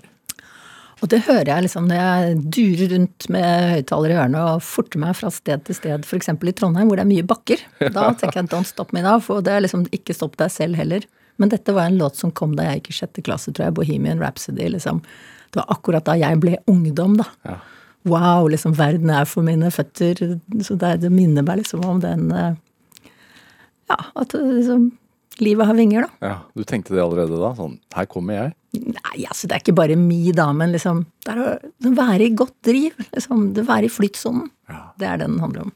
Og det hører jeg liksom når jeg durer rundt med høyttaler i ørene og forter meg fra sted til sted, f.eks. i Trondheim hvor det er mye bakker. Da tenker jeg 'don't stop me now', for det er liksom ikke stopp deg selv heller. Men dette var en låt som kom da jeg gikk i sjette klasse, tror jeg. Bohemian Rhapsody. liksom. Det var akkurat da jeg ble ungdom, da. Ja. Wow, liksom verden er for mine føtter. Så det, det minner meg liksom om den eh, Ja, at liksom Livet har vinger, da. Ja, Du tenkte det allerede da? Sånn, her kommer jeg. Nei, altså det er ikke bare mi, da, men liksom Det er å å være i godt driv. liksom, Det være i flytsonen. Ja. Det er det den handler om.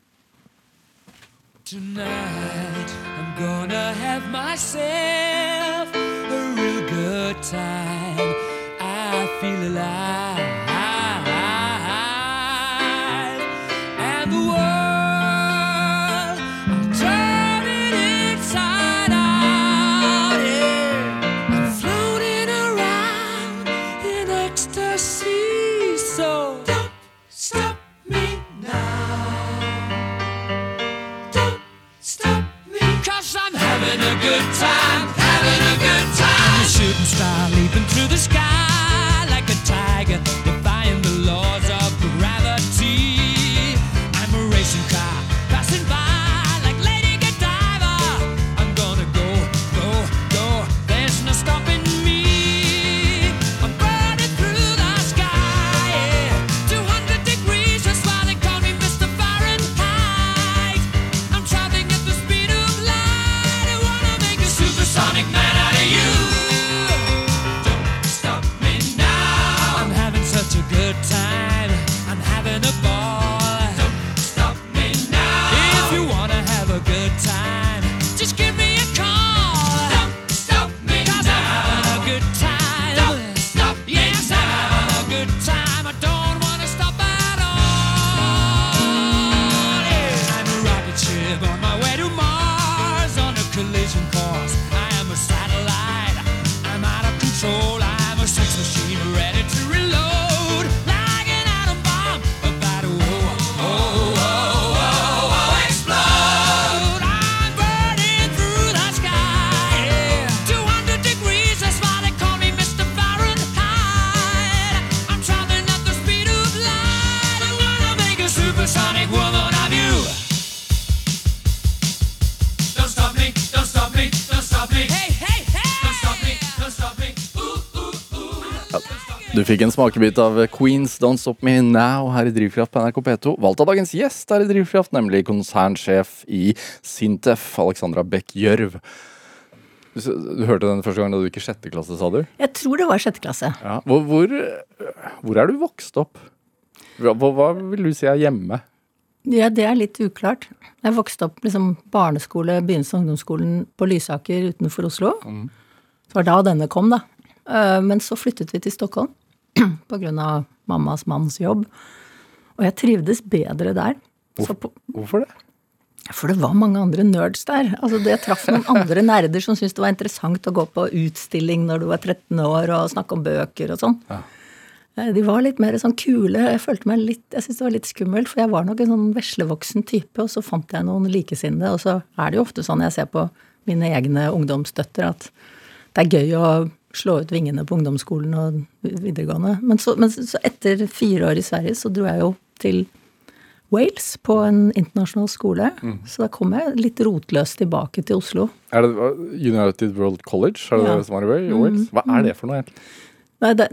Tonight I'm gonna have myself a real good time. I feel alive. Shooting star leaping through the fikk en smakebit av Queens Don't Stop Me Now her i Drivkraft på NRK P2. Valgt av dagens gjest her i Drivkraft, nemlig konsernsjef i Sintef, Alexandra Beck Gjørv. Du, du hørte den første gang da du gikk i sjette klasse, sa du? Jeg tror det var sjette klasse. Ja. Hvor, hvor, hvor er du vokst opp? Hva, hva vil du si er hjemme? Ja, det er litt uklart. Jeg vokste opp liksom barneskole, begynnelsen av ungdomsskolen på Lysaker utenfor Oslo. Det var da denne kom, da. Eh, Men så flyttet vi til Stockholm av mammas manns jobb. Og jeg trivdes bedre der. Så på, Hvorfor det? for det var mange andre nerds der. Altså det Jeg traff noen andre nerder som syntes det var interessant å gå på utstilling når du var 13 år og snakke om bøker og sånn. Ja. De var litt mer sånn kule. Jeg følte meg litt, jeg syntes det var litt skummelt, for jeg var nok en sånn veslevoksen type, og så fant jeg noen likesinnede. Og så er det jo ofte sånn jeg ser på mine egne ungdomsdøtre, at det er gøy å slå ut vingene på ungdomsskolen og videregående. Men så, men så etter fire år i Sverige så dro jeg jo til Wales på en internasjonal skole. Så da kom jeg litt rotløst tilbake til Oslo. Er det United World College? Er det Ja. det som er i Wales? Wales? Hva er det for noe, egentlig? Nei, det,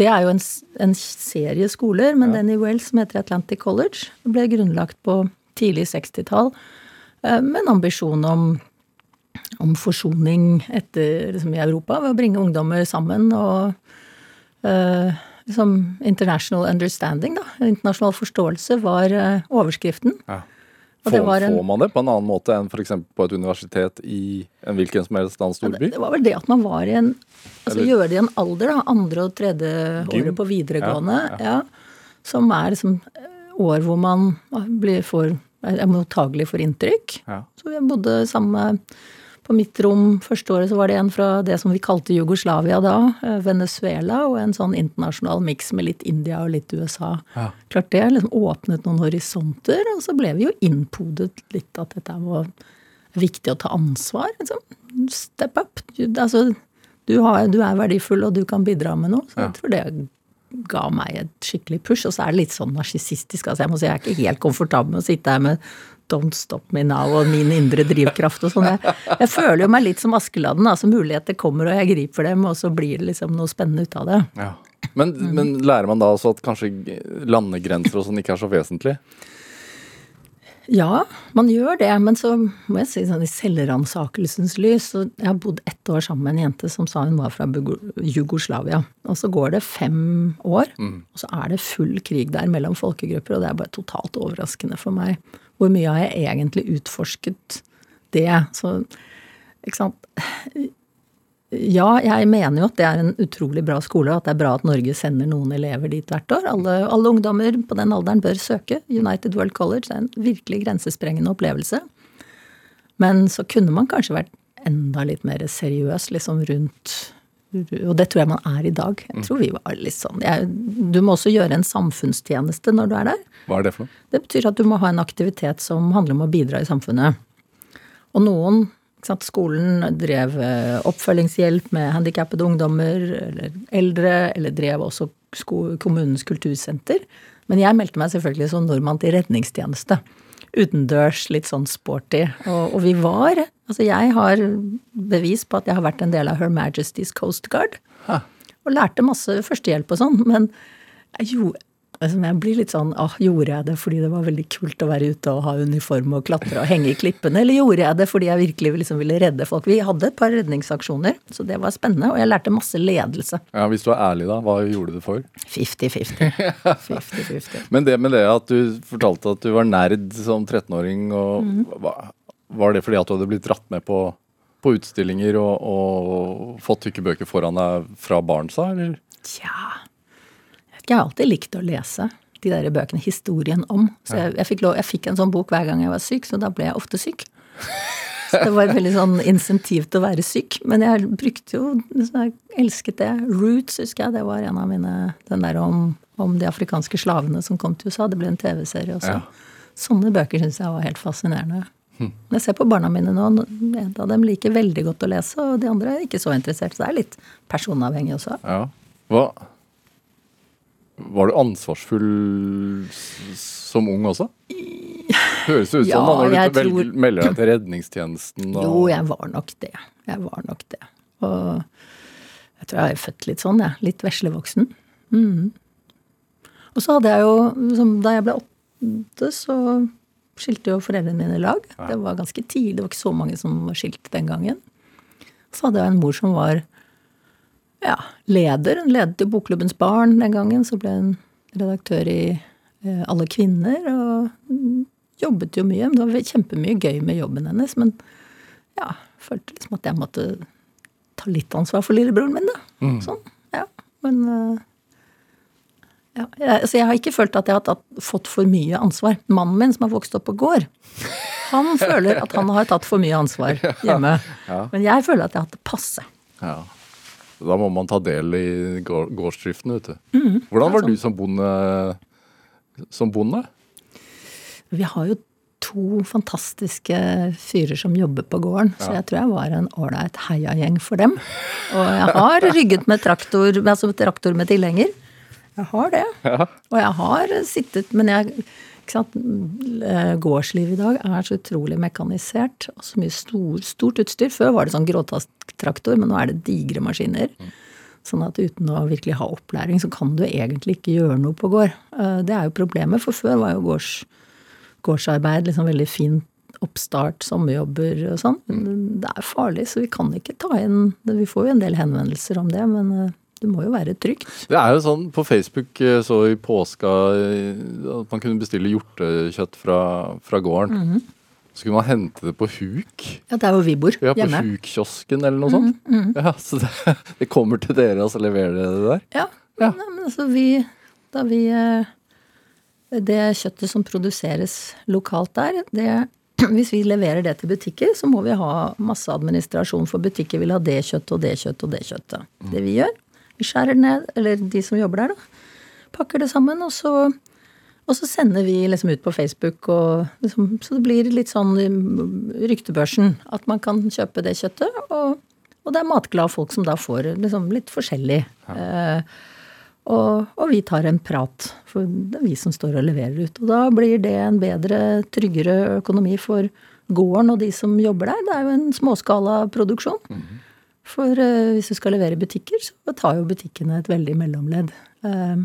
det er jo en, en serie skoler, men den i Wales som heter Atlantic College, ble grunnlagt på tidlig 60-tall eh, med en ambisjon om, om forsoning etter, liksom, i Europa ved å bringe ungdommer sammen og uh, liksom international understanding, da. Internasjonal forståelse var uh, overskriften. Ja. Får, det var en- får man det på en annen måte enn f.eks. på et universitet i en hvilken som helst annen Ja, storby? Det, det var vel det at man var i en Altså Eller- gjøre det i en alder, da. Andre og tredje Gym. året på videregående. Ja, Ja, Som er liksom år hvor man blir for, er mottagelig for inntrykk. Ja. Så jeg bodde sammen med På mitt rom første året så var det en fra det som vi kalte Jugoslavia da, eh, Venezuela, og en sånn internasjonal miks med litt India og litt USA. Ja. Klart det liksom åpnet noen horisonter, og så ble vi jo innpodet litt at dette var viktig å ta ansvar. Liksom. Step up. Du, altså, du, har, du er verdifull, og du kan bidra med noe. Så jeg tror det ga meg et skikkelig push. Og så er det litt sånn narsissistisk. Altså, jeg må si jeg er ikke helt komfortabel med å sitte her med Don't Stop Me Now og min indre drivkraft og sånn. Jeg, jeg føler jo meg litt som Askeladden. Altså muligheter kommer, og jeg griper dem, og så blir det liksom noe spennende ut av det. Ja. Men, Mm. men lærer man da også at kanskje landegrenser og sånn ikke er så vesentlig? Ja, man gjør det, men så må jeg si sånn i selvransakelsens lys så Jeg har bodd ett år sammen med en jente som sa hun var fra Jugoslavia. Og så går det fem år, og så er det full krig der mellom folkegrupper, og det er bare totalt overraskende for meg. Hvor mye har jeg egentlig utforsket det? Så, ikke sant. Ja, jeg mener jo at det er en utrolig bra skole, at det er bra at Norge sender noen elever dit hvert år. Alle, alle ungdommer på den alderen bør søke. United World College er en virkelig grensesprengende opplevelse. Men så kunne man kanskje vært enda litt mer seriøs liksom rundt Og det tror jeg man er i dag. Jeg tror vi var litt sånn jeg, Du må også gjøre en samfunnstjeneste når du er der. Hva er det for noe? Det betyr at du må ha en aktivitet som handler om å bidra i samfunnet. Og noen sant, Skolen drev eh, oppfølgingshjelp med handikappede ungdommer eller eldre, eller drev også kommunens kultursenter. Men jeg meldte meg selvfølgelig som nordmann til redningstjeneste. Utendørs, litt sånn sporty. Og, og vi var Altså, jeg har bevis på at jeg har vært en del av Her Majesty's Coast Guard. Og lærte masse førstehjelp og sånn, men jeg gjorde altså, jeg blir litt sånn ah, gjorde jeg det fordi det var veldig kult å være ute og ha uniform og klatre og henge i klippene, eller gjorde jeg det fordi jeg virkelig liksom ville redde folk? Vi hadde et par redningsaksjoner, så det var spennende, og jeg lærte masse ledelse. Ja, Hvis du er ærlig, da. Hva gjorde du det for? 50-50. 50-50. Men det med det at du fortalte at du var nerd som 13-åring, og mm. var det fordi at du hadde blitt dratt med på, på utstillinger og, og fått tykke bøker foran deg fra barnsa, eller? Tja Jeg har alltid likt å lese de der bøkene, historien om. Så jeg, jeg, fikk lov, jeg fikk en sånn bok hver gang jeg var syk, så da ble jeg ofte syk. Så det var et veldig sånn insentiv til å være syk. Men jeg brukte jo Jeg elsket det. Roots, husker jeg. Det var en av mine Den der om, om de afrikanske slavene som kom til USA. Det ble en TV-serie også. Ja. Sånne bøker syns jeg var helt fascinerende. men jeg ser på barna mine nå, en av dem liker veldig godt å lese, og de andre er ikke så interessert. Så det er litt personavhengig også. Ja. Hva Var du ansvarsfull som ung også? Høres det ut som Ja, da, når du tror- melder deg til redningstjenesten. Og, Jo, jeg var nok det. Jeg var nok det. Og jeg tror jeg er født litt sånn, jeg. Litt veslevoksen. Mm. Og så hadde jeg jo Da jeg ble åtte, så skilte jo foreldrene mine lag. Det var ganske tidlig. Det var ikke så mange som var skilt den gangen. Så hadde jeg en mor som var ja, leder. Hun ledet jo Bokklubbens barn den gangen. Så ble hun redaktør i eh, Alle kvinner. Og mm, jobbet jo mye. Det var kjempemye gøy med jobben hennes. Men ja, følte liksom at jeg måtte ta litt ansvar for lillebroren min, da. Sånn. Ja. Men eh, ja, jeg, altså jeg har ikke følt at jeg har tatt, fått for mye ansvar. Mannen min, som har vokst opp på gård, han føler at han har tatt for mye ansvar hjemme. Ja. Men jeg føler at jeg har hatt det passe. Ja. Da må man ta del i gård- gårdsdriften, vet du. Hvordan var du som bonde? Som bonde? Vi har jo to fantastiske fyrer som jobber på gården, så jeg tror jeg var en ålreit heiagjeng for dem. Og jeg har rygget med traktor, altså traktor med tilhenger. Jeg har det. Ja. Og jeg har sittet Men jeg Gårdslivet i dag er så utrolig mekanisert. Og så mye stor, stort utstyr. Før var det sånn gråtasttraktor, men nå er det digre maskiner. Sånn at uten å virkelig ha opplæring, så kan du egentlig ikke gjøre noe på gård. Eh, Det er jo problemet, for før var jo gårds, gårdsarbeid liksom veldig fint oppstart, sommerjobber og sånn. Det er farlig, så vi kan ikke ta inn Vi får jo en del henvendelser om det, men eh, det må jo være trygt. Det er jo sånn på Facebook eh, så i påska eh, at man kunne bestille hjortekjøtt fra, fra gården. Så kunne man hente det på huk. Ja, det er hvor vi bor. Ja, på hjemme. Huk-kiosken eller noe sånt. Ja, så det, det kommer til dere, og så leverer dere det der. Ja. Ja. Nei, men altså vi Da vi eh, Det kjøttet som produseres lokalt der, det hvis vi leverer det til butikker, så må vi ha masse administrasjon, for butikker vil ha det kjøttet og det kjøttet og det kjøttet. Det vi gjør, vi skjærer ned, eller de som jobber der, da, pakker det sammen, og så, og så sender vi liksom ut på Facebook, og liksom, så det blir litt sånn i ryktebørsen at man kan kjøpe det kjøttet, og, og det er matglade folk som da får liksom litt forskjellig. Eh, og, og vi tar en prat, for det er vi som står og leverer ut. Og da blir det en bedre, tryggere økonomi for gården og de som jobber der. Det er jo en småskala produksjon. For eh, hvis du skal levere butikker, så tar jo butikkene et veldig mellomledd. Eh,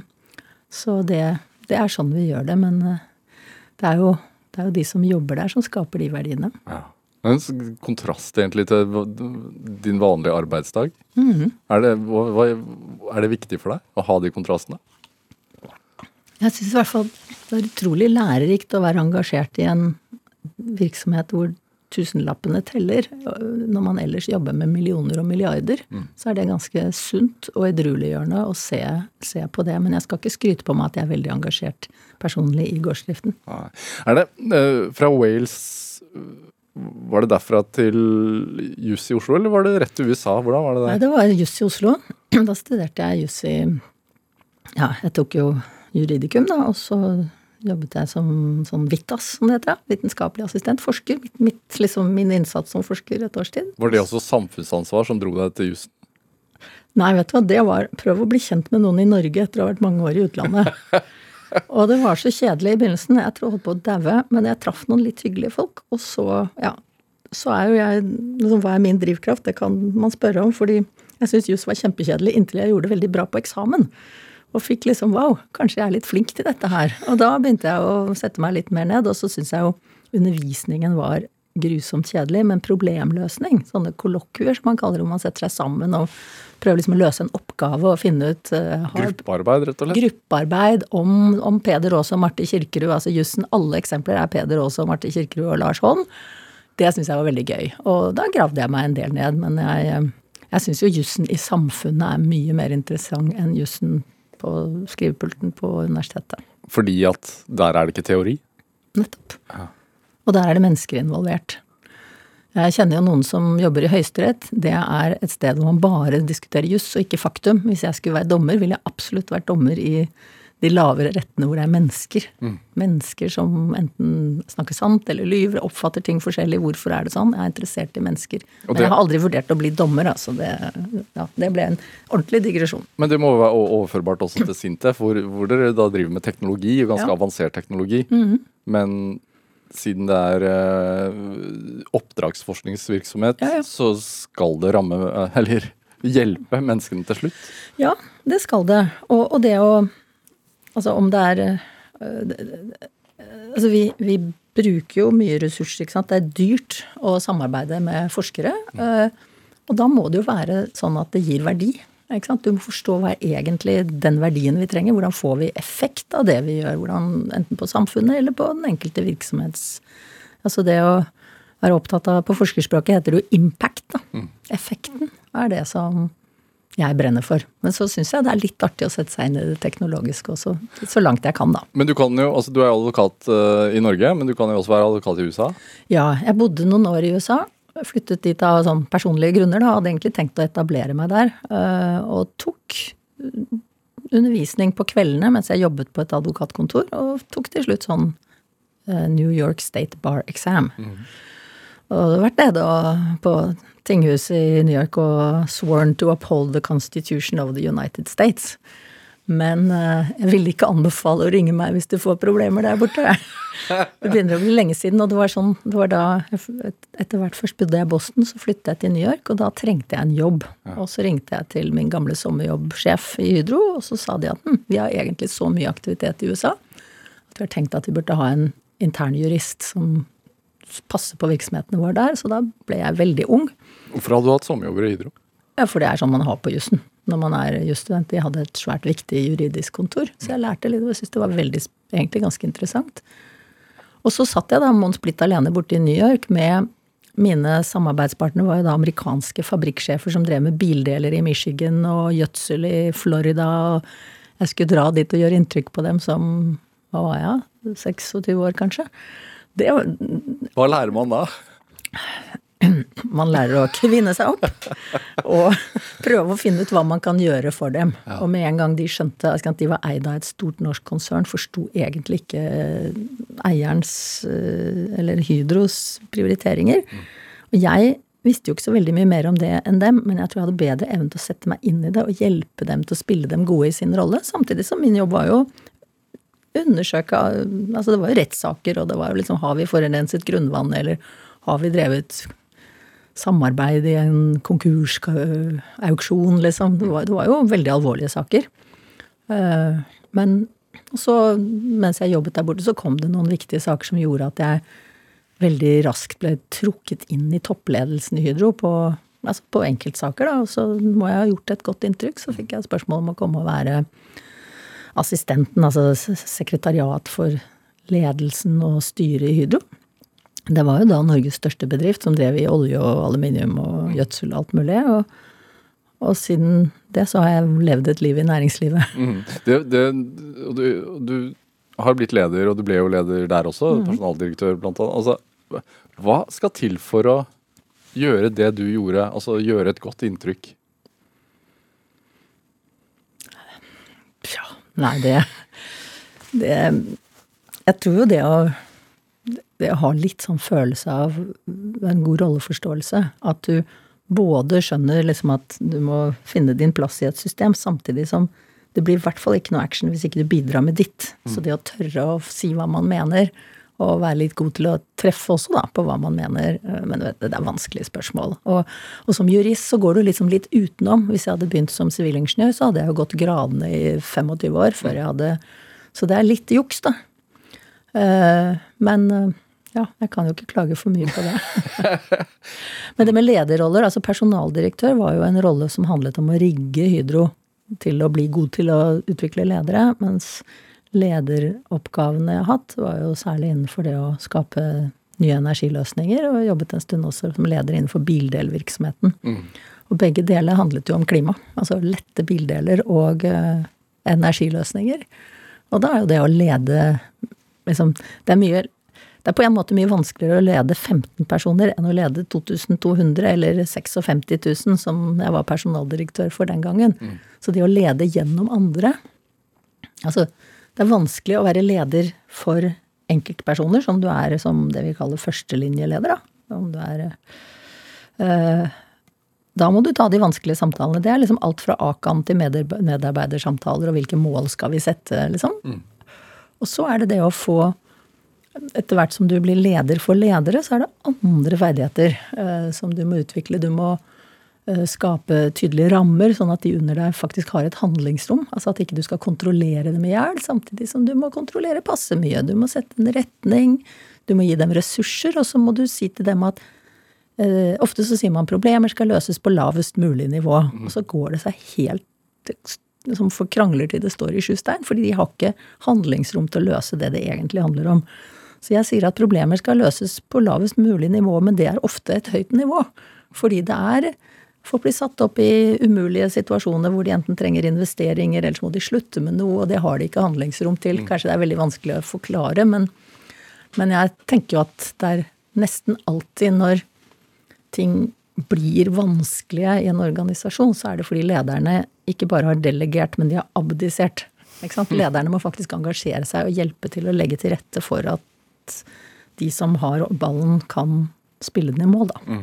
så det, det er sånn vi gjør det. Men eh, det er, jo, det er jo de som jobber der, som skaper de verdiene. Ja. Er en kontrast egentlig til din vanlige arbeidsdag. Er, det, hva, hva- er det viktig for deg å ha de kontrastene? Jeg syns i hvert fall det er utrolig lærerikt å være engasjert i en virksomhet hvor tusenlappene teller. Når man ellers jobber med millioner og milliarder, så er det ganske sunt og edrueliggjørende å se, se på det. Men jeg skal ikke skryte på meg at jeg er veldig engasjert personlig i gårdsdriften. Er det eh, fra Wales Var det derfra til juss i Oslo, eller var det rett til USA? Hvordan var det Nei, der? det var juss i Oslo. Da studerte jeg juss i Ja, jeg tok jo juridikum, da, og så jobbet jeg som sånn VITAS, som det heter. Vitenskapelig assistent. Forsker. Mitt, mitt, liksom, min innsats som forsker et års tid. Var det også samfunnsansvar som dro deg til jussen? Nei, vet du hva, det var prøv å bli kjent med noen i Norge etter å ha vært mange år i utlandet. og det var så kjedelig i begynnelsen. Jeg tror jeg holdt på å daue, men jeg traff noen litt hyggelige folk. Og så, ja, så er jo jeg liksom, Hva er min drivkraft? Det kan man spørre om, fordi jeg syns juss var kjempekjedelig inntil jeg gjorde det veldig bra på eksamen. Og fikk liksom wow, kanskje jeg er litt flink til dette her. Og da begynte jeg å sette meg litt mer ned, og så syns jeg jo undervisningen var grusomt kjedelig, men problemløsning, sånne kollokvier som man kaller det, hvor man setter seg sammen og prøver liksom å løse en oppgave og finne ut uh, har Gruppearbeid, rett og slett? gruppearbeid om, om Peder Aas og Marte Kirkerud. Altså jussen, alle eksempler er Peder Aas og Marte Kirkerud og Lars Holm. Det syns jeg var veldig gøy. Og da gravde jeg meg en del ned. Men jeg, eh, jeg syns jo jussen i samfunnet er mye mer interessant enn jussen på skrivepulten på universitetet. Fordi at der er det ikke teori? Nettopp. Og der er det mennesker involvert. Jeg kjenner jo noen som jobber i Høyesterett. Det er et sted hvor man bare diskuterer juss og ikke faktum. Hvis jeg skulle være dommer, ville jeg absolutt vært dommer i de lavere rettene hvor det er mennesker. Mennesker som enten snakker sant eller lyver, oppfatter ting forskjellig. Hvorfor er det sånn? Jeg er interessert i mennesker. Og Men jeg har aldri vurdert å bli dommer, altså. Det, ja, det ble en ordentlig digresjon. Men det må jo være overførbart også til Sintef, hvor, hvor dere da driver med teknologi, ganske Ja. Avansert teknologi. Men siden det er eh, oppdragsforskningsvirksomhet, Ja, ja. så skal det ramme, eh, eller hjelpe menneskene til slutt. Ja, det skal det. Og, og det å Altså om det er det- Altså vi, vi bruker jo mye ressurser, ikke sant. Det er dyrt å samarbeide med forskere. øh, Og da må det jo være sånn at det gir verdi. Ikke sant? Du må forstå hva er egentlig den verdien vi trenger. Hvordan får vi effekt av det vi gjør? Hvordan, enten på samfunnet eller på den enkelte virksomhets Altså det å være opptatt av På forskerspråket heter det jo impact. Da. Effekten er det som jeg brenner for. Men så syns jeg det er litt artig å sette seg inn i det teknologiske også. Så langt jeg kan, da. Men du kan jo, altså du er advokat uh, i Norge, men du kan jo også være advokat i USA. Ja, jeg bodde noen år i USA. flyttet dit av sånn personlige grunner, da. Hadde egentlig tenkt å etablere meg der. Uh, Og tok undervisning på kveldene mens jeg jobbet på et advokatkontor, og tok til slutt sånn uh, New York State Bar Exam. Og det har vært nede på tinghuset i New York og sworn to uphold the constitution of the United States. Men eh, jeg ville ikke anbefale å ringe meg hvis du får problemer der borte. Det begynner å bli lenge siden, og det var sånn det var da Etter hvert først bodde jeg i Boston, så flyttet jeg til New York, og da trengte jeg en jobb. Og så ringte jeg til min gamle sommerjobbsjef i Hydro, og så sa de at hm, vi har egentlig så mye aktivitet i USA at vi har tenkt at vi burde ha en internjurist som passer på virksomhetene våre der. Så da ble jeg veldig ung. Hvorfor hadde du hatt sommerjobber i Hydro? Ja, for det er sånn man har på jussen når man er jusstudent. De hadde et svært viktig juridisk kontor, så jeg lærte litt, og jeg syntes det var veldig, egentlig ganske interessant. Og så satt jeg da Mons Blitt alene borte i New York med mine samarbeidspartnere var jo da amerikanske fabrikksjefer som drev med bildeler i Michigan og gjødsel i Florida. og Jeg skulle dra dit og gjøre inntrykk på dem som hva var jeg, 26 år kanskje. Det, var- Hva lærer man da? man lærer å kvinne seg opp og prøve å finne ut hva man kan gjøre for dem. Og med en gang de skjønte at de var eid av et stort norsk konsern, forsto egentlig ikke eierens, eh, eller Hydros, prioriteringer. Og jeg visste jo ikke så veldig mye mer om det enn dem, men jeg tror jeg hadde bedre evne til å sette meg inn i det og hjelpe dem til å spille dem gode i sin rolle. Samtidig som min jobb var jo undersøke Altså det var jo rettssaker, og det var jo liksom Har vi forurenset grunnvann, eller har vi drevet samarbeid i en konkursauksjon, liksom? Det var, det var jo veldig alvorlige saker. Eh, Men så, mens jeg jobbet der borte, så kom det noen viktige saker som gjorde at jeg veldig raskt ble trukket inn i toppledelsen i Hydro på, altså på enkeltsaker, da. Og så må jeg ha gjort et godt inntrykk. Så fikk jeg spørsmål om å komme og være assistenten, altså sekretariat for ledelsen og styret i Hydro. Det var jo da Norges største bedrift, som drev i olje og aluminium og gjødsel og alt mulig. Og, og siden det så har jeg levd et liv i næringslivet. Mm. Det, det, du, du har blitt leder, og du ble jo leder der også, personaldirektør blant annet. Altså, hva skal til for å gjøre det du gjorde, altså gjøre et godt inntrykk? Tja, nei, det, det Jeg tror jo det å det å ha litt sånn følelse av en god rolleforståelse. At du både skjønner liksom at du må finne din plass i et system, samtidig som det blir i hvert fall ikke noe action hvis ikke du bidrar med ditt. Så det å tørre å si hva man mener, og være litt god til å treffe også da, på hva man mener. eh, Men vet, det er vanskelige spørsmål. Og, og som jurist så går du liksom litt utenom. Hvis jeg hadde begynt som sivilingeniør, så hadde jeg jo gått gradene i 25 år før jeg hadde Så det er litt juks, da. Eh, Men eh, ja, jeg kan jo ikke klage for mye på det. Men det med lederroller, altså personaldirektør var jo en rolle som handlet om å rigge Hydro til å bli god til å utvikle ledere, mens lederoppgavene jeg har hatt, var jo særlig innenfor det å skape nye energiløsninger, og jobbet en stund også som leder innenfor bildelvirksomheten. Og begge deler handlet jo om klima. Altså lette bildeler og uh, energiløsninger. Og da er jo det å lede liksom Det er mye det er på en måte mye vanskeligere å lede 15 personer enn å lede 2200 eller 56 000, som jeg var personaldirektør for den gangen. Så det å lede gjennom andre Altså, det er vanskelig å være leder for enkeltpersoner, som du er som det vi kaller førstelinjeleder, da. Om du er eh, Da må du ta de vanskelige samtalene. Det er liksom alt fra AKAN til medarbeidersamtaler, og hvilke mål skal vi sette, liksom. Og så er det det å få etter hvert som du blir leder for ledere, så er det andre ferdigheter eh, som du må utvikle. Du må skape tydelige rammer, sånn at de under deg faktisk har et handlingsrom. Altså at ikke du skal kontrollere dem i hjel, samtidig som du må kontrollere passe mye. Du må sette en retning, du må gi dem ressurser, og så må du si til dem at eh, Ofte så sier man problemer skal løses på lavest mulig nivå, og så går det seg helt som for krangler til det står i sju stein, fordi de har ikke handlingsrom til å løse det det egentlig handler om. Så jeg sier at problemer skal løses på lavest mulig nivå, men det er ofte et høyt nivå. Fordi det er Folk blir satt opp i umulige situasjoner hvor de enten trenger investeringer, eller så må de slutte med noe, og det har de ikke handlingsrom til. Kanskje det er veldig vanskelig å forklare, men, men jeg tenker jo at det er nesten alltid når ting blir vanskelige i en organisasjon, så er det fordi lederne ikke bare har delegert, men de har abdisert. Sant? Lederne må faktisk engasjere seg og hjelpe til å legge til rette for at de som har ballen, kan spille den i mål, da.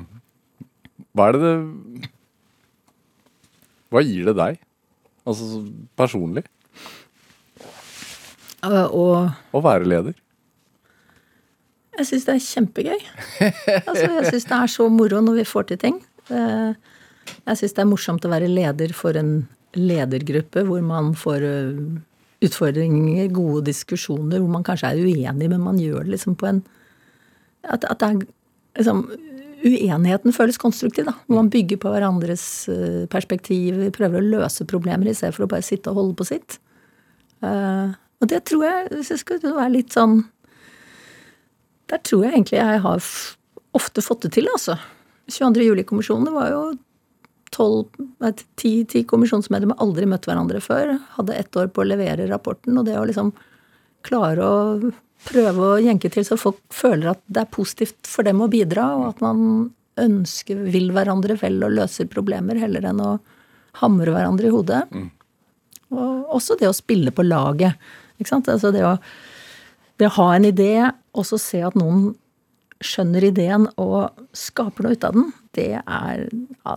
Hva er det det Hva gir det deg? Altså personlig? Eh, Og Å være leder? Jeg syns det er kjempegøy. Altså, jeg syns det er så moro når vi får til ting. Eh, Jeg syns det er morsomt å være leder for en ledergruppe hvor man får eh, utfordringer, gode diskusjoner, hvor man kanskje er uenig, men man gjør det liksom på en At, at det er liksom Uenigheten føles konstruktiv, da. Hvor man bygger på hverandres eh, perspektiv, prøver å løse problemer i stedet for å bare sitte og holde på sitt. Eh, Og det tror jeg, hvis jeg skal være litt sånn der tror jeg egentlig jeg har ofte fått det til, altså. 22. juli-kommisjonen var jo tolv, nei, ti, ti kommisjonsmedlemmer aldri møtt hverandre før. Hadde ett år på å levere rapporten, og det å liksom klare å prøve å jenke til så folk føler at det er positivt for dem å bidra, og at man ønsker, vil hverandre vel og løser problemer heller enn å hamre hverandre i hodet. Og også det å spille på laget. Ikke sant? Altså det å det å ha en idé, og så se at noen skjønner ideen og skaper noe ut av den, det er ja,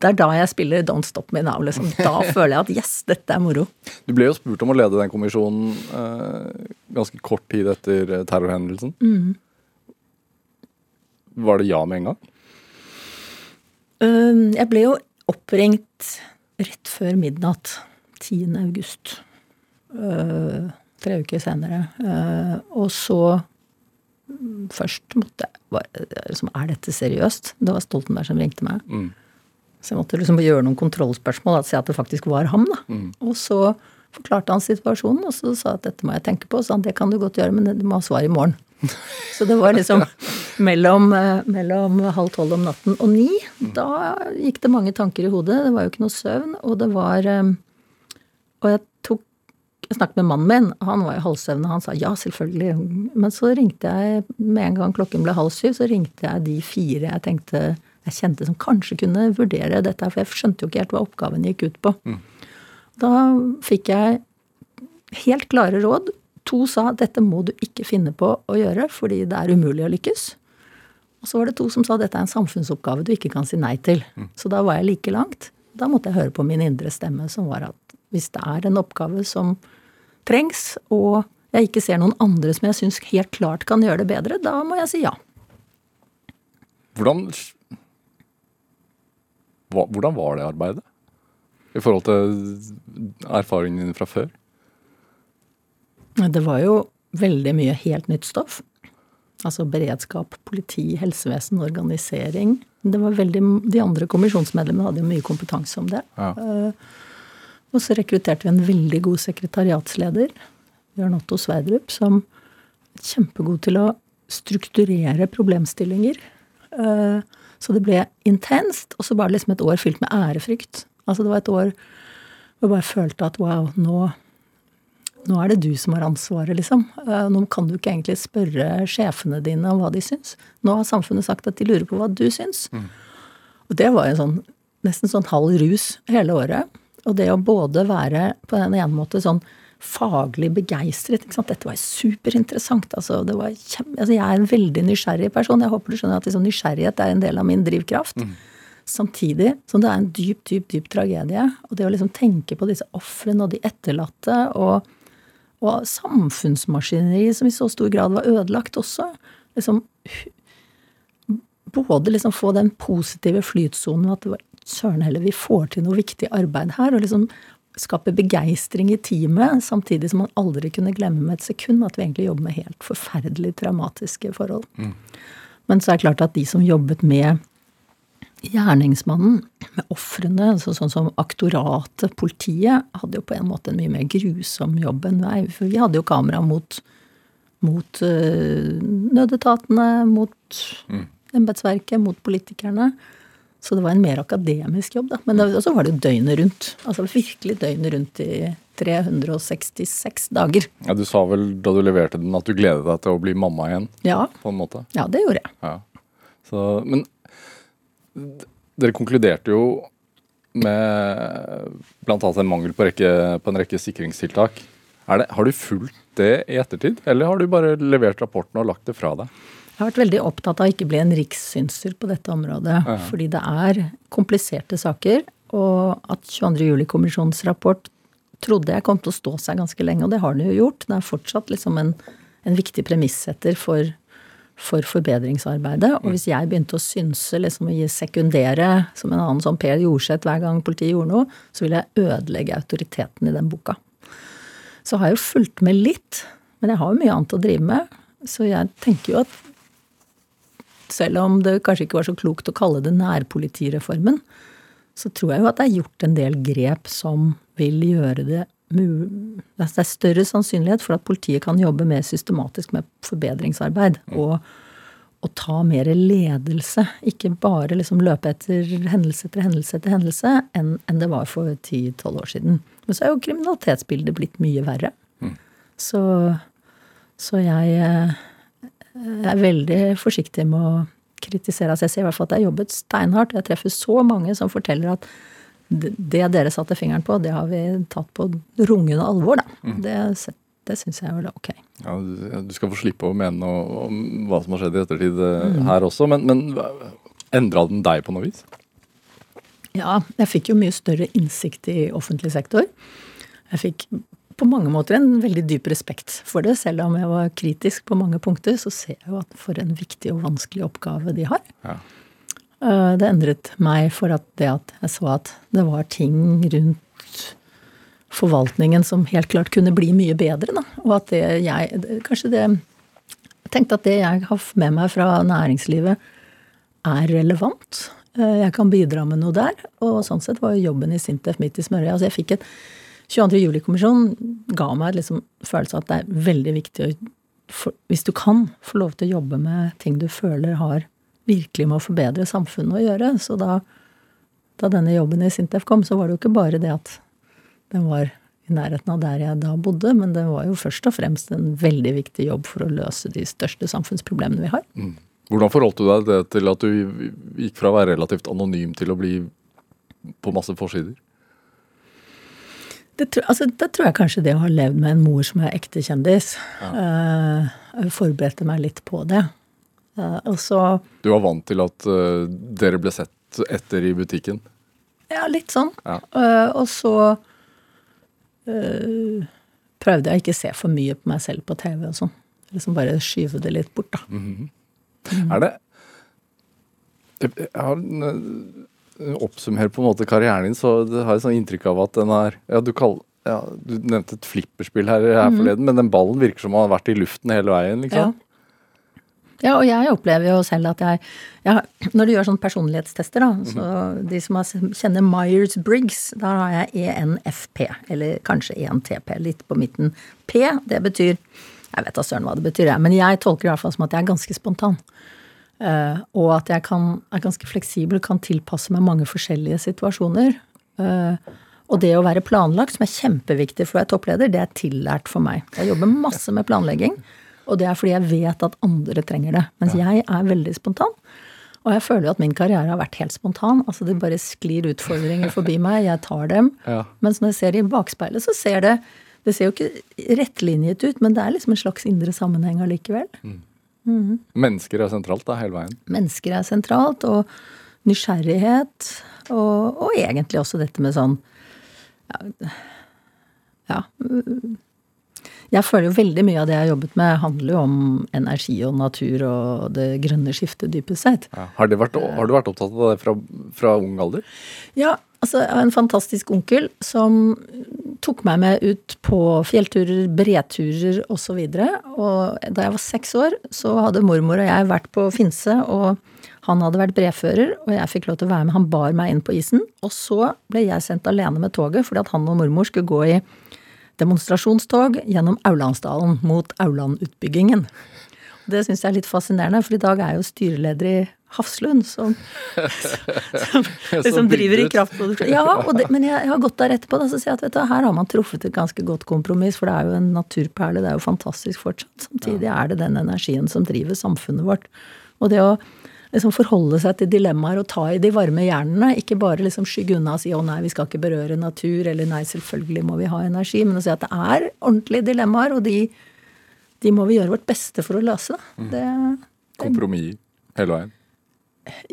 Det er da jeg spiller Don't Stop Me Now, liksom. Da føler jeg at yes, dette er moro. Du ble jo spurt om å lede den kommisjonen eh, ganske kort tid etter terrorhendelsen. terrorhendelsen. Var det ja med en gang? Um, Jeg ble jo oppringt rett før midnatt 10. august. Uh, tre uker senere. Uh, og så mm, Først måtte jeg bare liksom, Er dette seriøst? Det var Stoltenberg som ringte meg. Så jeg måtte liksom gjøre noen kontrollspørsmål, og si at det faktisk var ham. da. Og så forklarte han situasjonen, og så sa at dette må jeg tenke på. Og sa han det kan du godt gjøre, men du må ha svar i morgen. Så det var liksom mellom, eh, mellom halv tolv om natten og ni. Da gikk det mange tanker i hodet. Det var jo ikke noe søvn. Og det var eh, Og jeg tok Jeg snakket med mannen min, han var i halvsøvn, og han sa ja, selvfølgelig. Men så ringte jeg med en gang klokken ble halv syv, så ringte jeg de fire jeg tenkte jeg kjente som kanskje kunne vurdere dette, for jeg skjønte jo ikke helt hva oppgaven gikk ut på. Da fikk jeg helt klare råd. To sa dette må du ikke finne på å gjøre fordi det er umulig å lykkes. Og så var det to som sa dette er en samfunnsoppgave du ikke kan si nei til. Så da var jeg like langt. Da måtte jeg høre på min indre stemme, som var at hvis det er en oppgave som trengs, og jeg ikke ser noen andre som jeg syns helt klart kan gjøre det bedre, da må jeg si ja. Hvordan Hvordan var det arbeidet? I forhold til erfaringen din fra før? Det var jo veldig mye helt nytt stoff. Altså beredskap, politi, helsevesen, organisering. Det var veldig, de andre kommisjonsmedlemmene hadde jo mye kompetanse om det. Ja. Eh, Og så rekrutterte vi en veldig god sekretariatsleder, Bjørn Otto Sverdrup, som er kjempegod til å strukturere problemstillinger. Eh, Så det ble intenst, og så var det liksom et år fylt med ærefrykt. Altså det var et år hvor jeg bare følte at wow, nå nå er det du som har ansvaret, liksom. Eh, Nå kan du ikke egentlig spørre sjefene dine om hva de syns. Nå har samfunnet sagt at de lurer på hva du syns. Og det var en sånn, nesten sånn halv rus hele året. Og det å både være på den ene måte sånn faglig begeistret ikke sant? Dette var superinteressant. Altså, det var altså, jeg er en veldig nysgjerrig person. Jeg håper du skjønner at liksom, nysgjerrighet er en del av min drivkraft. Samtidig som det er en dyp, dyp, dyp tragedie. Og det å liksom tenke på disse ofrene og de etterlatte, og, og samfunnsmaskineriet som i så stor grad var ødelagt også. Liksom både liksom få den positive flytsonen at det var søren heller, vi får til noe viktig arbeid her, og liksom skape begeistring i teamet, samtidig som man aldri kunne glemme med et sekund at vi egentlig jobber med helt forferdelig traumatiske forhold. Men så er det klart at de som jobbet med gjerningsmannen, med ofrene, så sånn som aktoratet, politiet, hadde jo på en måte en mye mer grusom jobb enn meg. For vi hadde jo kamera mot, mot øh, nødetatene, mot embetsverket, mot politikerne. Så det var en mer akademisk jobb, da. Men det- så var det jo døgnet rundt. Altså virkelig døgnet rundt i 366 dager. Ja, du sa vel da du leverte den at du gledet deg til å bli mamma igjen, Ja, på en måte. ja det gjorde jeg. Ja. Så, men dere konkluderte jo med bl.a. en mangel på, rekke, på, en rekke sikringstiltak. Det, har du fulgt det i ettertid, eller har du bare levert rapporten og lagt det fra deg? Jeg har vært veldig opptatt av å ikke bli en rikssynser på dette området. Ja. Fordi det er kompliserte saker. Og at 22. juli-kommisjonens rapport trodde jeg kom til å stå seg ganske lenge, og det har den jo gjort. Det er fortsatt liksom en, en viktig premissetter for for forbedringsarbeidet. Og hvis jeg begynte å synse, liksom gi sekundere som en annen som Per Jorseth hver gang politiet gjorde noe, så ville jeg ødelegge autoriteten i den boka. Så har jeg jo fulgt med litt, men jeg har jo mye annet å drive med. Så jeg tenker jo at selv om det kanskje ikke var så klokt å kalle det nærpolitireformen, så tror jeg jo at det er gjort en del grep som vil gjøre det det er større sannsynlighet for at politiet kan jobbe mer systematisk med forbedringsarbeid. Mm. Og, og, ta mer ledelse. Ikke bare liksom løpe etter hendelse etter hendelse etter hendelse enn, enn det var for 10-12 år siden. Men så er jo kriminalitetsbildet blitt mye verre. Mm. Så, så jeg, jeg er veldig forsiktig med å kritisere. Altså jeg ser i hvert fall at jeg har jobbet steinhardt. Jeg treffer så mange som forteller at det dere satte fingeren på, det har vi tatt på rungende alvor, da. Mm. Det, det syns jeg er ok. Ja, Du skal få slippe å mene noe om hva som har skjedd i ettertid eh, mm. her også, men, men endra den deg på noe vis? Ja, jeg fikk jo mye større innsikt i offentlig sektor. Jeg fikk på mange måter en veldig dyp respekt for det. Selv om jeg var kritisk på mange punkter, så ser jeg jo at for en viktig og vanskelig oppgave de har. Ja. Eh, det endret meg for at det at jeg så at det var ting rundt forvaltningen som helt klart kunne bli mye bedre. Da. Og at det jeg Kanskje det Jeg tenkte at det jeg har med meg fra næringslivet, er relevant. Eh, jeg kan bidra med noe der. Og sånn sett var jobben i Sintef midt i smørøyet. Altså jeg fikk et 22. juli-kommisjonen ga meg liksom følelse av at det er veldig viktig å Hvis du kan, få lov til å jobbe med ting du føler har virkelig med å forbedre samfunnet å gjøre. Så da, da denne jobben i Sintef kom, så var det jo ikke bare det at den var i nærheten av der jeg da bodde, men det var jo først og fremst en veldig viktig jobb for å løse de største samfunnsproblemene vi har. Mm. Hvordan forholdt du deg til at du gikk fra å være relativt anonym til å bli på masse forsider? Det, altså, det tror jeg kanskje det å ha levd med en mor som er ekte kjendis, ja. uh, forberedte meg litt på det. Uh, og så Du var vant til at uh, dere ble sett etter i butikken? Ja, litt sånn. Ja. Og så prøvde jeg ikke å se for mye på meg selv på TV og sånn. Liksom bare skyve det litt bort, da. Mm -hmm. mm. Er det Jeg har oppsummert på en måte karrieren din, så det har jeg sånn inntrykk av at den er ja, du, kall, ja, du nevnte et flipperspill her, her mm. forleden, men den ballen virker som den har vært i luften hele veien, liksom. Ja. Ja, og jeg opplever jo selv at jeg, jeg Når du gjør sånne personlighetstester, da, så de som kjenner Myers-Briggs, da har jeg ENFP, eller kanskje ENTP, litt på midten. P, det betyr Jeg vet da søren hva det betyr, jeg, men jeg tolker det i hvert fall som at jeg er ganske spontan. Uh, og at jeg kan, er ganske fleksibel, kan tilpasse meg mange forskjellige situasjoner. Uh, og det å være planlagt, som er kjempeviktig for å være toppleder, det er tillært for meg. Jeg jobber masse med planlegging. Og det er fordi jeg vet at andre trenger det. Mens jeg er veldig spontan. Og jeg føler jo at min karriere har vært helt spontan. Altså Det bare sklir utfordringer forbi meg. Jeg tar dem. Ja. Mens når jeg ser i bakspeilet, så ser det Det ser jo ikke rettlinjet ut, men det er liksom en slags indre sammenheng allikevel. Mm. Mm. Mennesker er sentralt da, hele veien? Mennesker er sentralt. Og nysgjerrighet. Og, og egentlig også dette med sånn ja, ja jeg føler jo veldig mye av det jeg har jobbet med, handler jo om energi og natur og det grønne skiftet, dypest sett. Ja. Har, vært, har, du vært opptatt av det fra, fra ung alder? Ja, altså jeg har en fantastisk onkel som tok meg med ut på fjellturer, breturer osv. Og, så og da jeg var seks år, så hadde mormor og jeg vært på Finse, og han hadde vært brefører, og jeg fikk lov til å være med. Han bar meg inn på isen, og så ble jeg sendt alene med toget fordi at han og mormor skulle gå i demonstrasjonstog gjennom Aurlandsdalen mot Aurlandutbyggingen. Det syns jeg er litt fascinerende, for i dag er jo styreleder i Hafslund, som, som, som driver i kraftproduksjon. Ja, det, men jeg, jeg, har gått der etterpå da, så sier jeg at vet du, her har man truffet et ganske godt kompromiss, for det er jo en naturperle, det er jo fantastisk fortsatt. Samtidig er det den energien som driver samfunnet vårt. Og det å liksom forholde seg til dilemmaer og ta i de varme hjernene. Ikke bare liksom skygge unna og si 'å nei, vi skal ikke berøre natur', eller 'nei, selvfølgelig må vi ha energi', men å si at det er ordentlige dilemmaer, og de, de må vi gjøre vårt beste for å løse. Det, det, Kompromiss hele veien.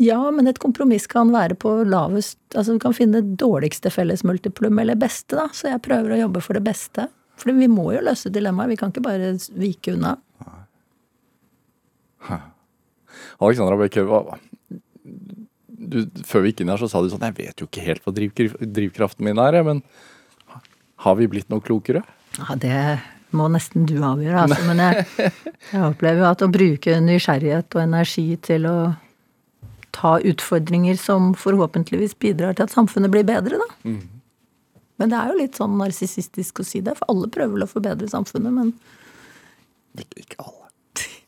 ja, men et kompromiss kan være på lavest Altså du kan finne dårligste fellesmultiplum eller beste, da. Så jeg prøver å jobbe for det beste. For vi må jo løse dilemmaer. Vi kan ikke bare vike unna. Alexandra Bekke, før vi gikk inn her, så sa du sånn Jeg vet jo ikke helt hva drivkraften min er, men har vi blitt noe klokere? Ja, det må nesten du avgjøre, altså. Men jeg, jeg opplever jo at å bruke nysgjerrighet og energi til å ta utfordringer som forhåpentligvis bidrar til at samfunnet blir bedre, da. Men det er jo litt sånn narsissistisk å si det, for alle prøver vel å forbedre samfunnet, men Ikke, ikke alle.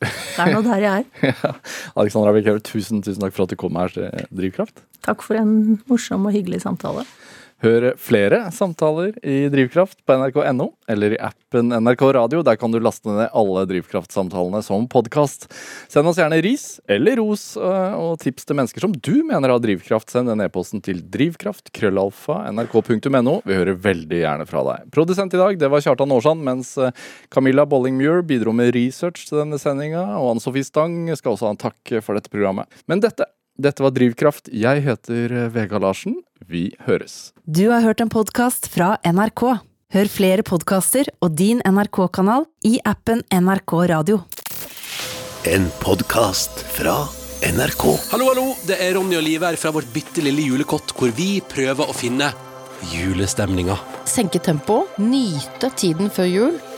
det er nå der jeg er. Ja. Alexandra Bekhaug, tusen, tusen takk for at du kom her til Drivkraft. Takk for en morsom og hyggelig samtale. Hør flere samtaler i Drivkraft på nrk.no eller i appen NRK Radio. Der kan du laste ned alle Drivkraft-samtalene som podkast. Send oss gjerne ris eller ros øh, og tips til mennesker som du mener har drivkraft. Send den e-posten til drivkraft, krøllalfa, nrk.no. Vi hører veldig gjerne fra deg. Produsent i dag det var Kjartan Aarsand, mens øh, Camilla Bolling-Muir bidro med research til denne sendinga. Og Ann Sofie Stang skal også ha en takk for dette programmet. Men dette dette var Drivkraft. Jeg heter øh, Vega Larsen. Vi høres. Du har hørt en podkast fra NRK. Hør flere podkaster og din NRK-kanal i appen NRK Radio. En podkast fra NRK. Hallo, hallo, det er Ronny og Liv her fra vårt bitte lille julekott, hvor vi prøver å finne julestemninga. senke tempoet, nyte tiden før jul.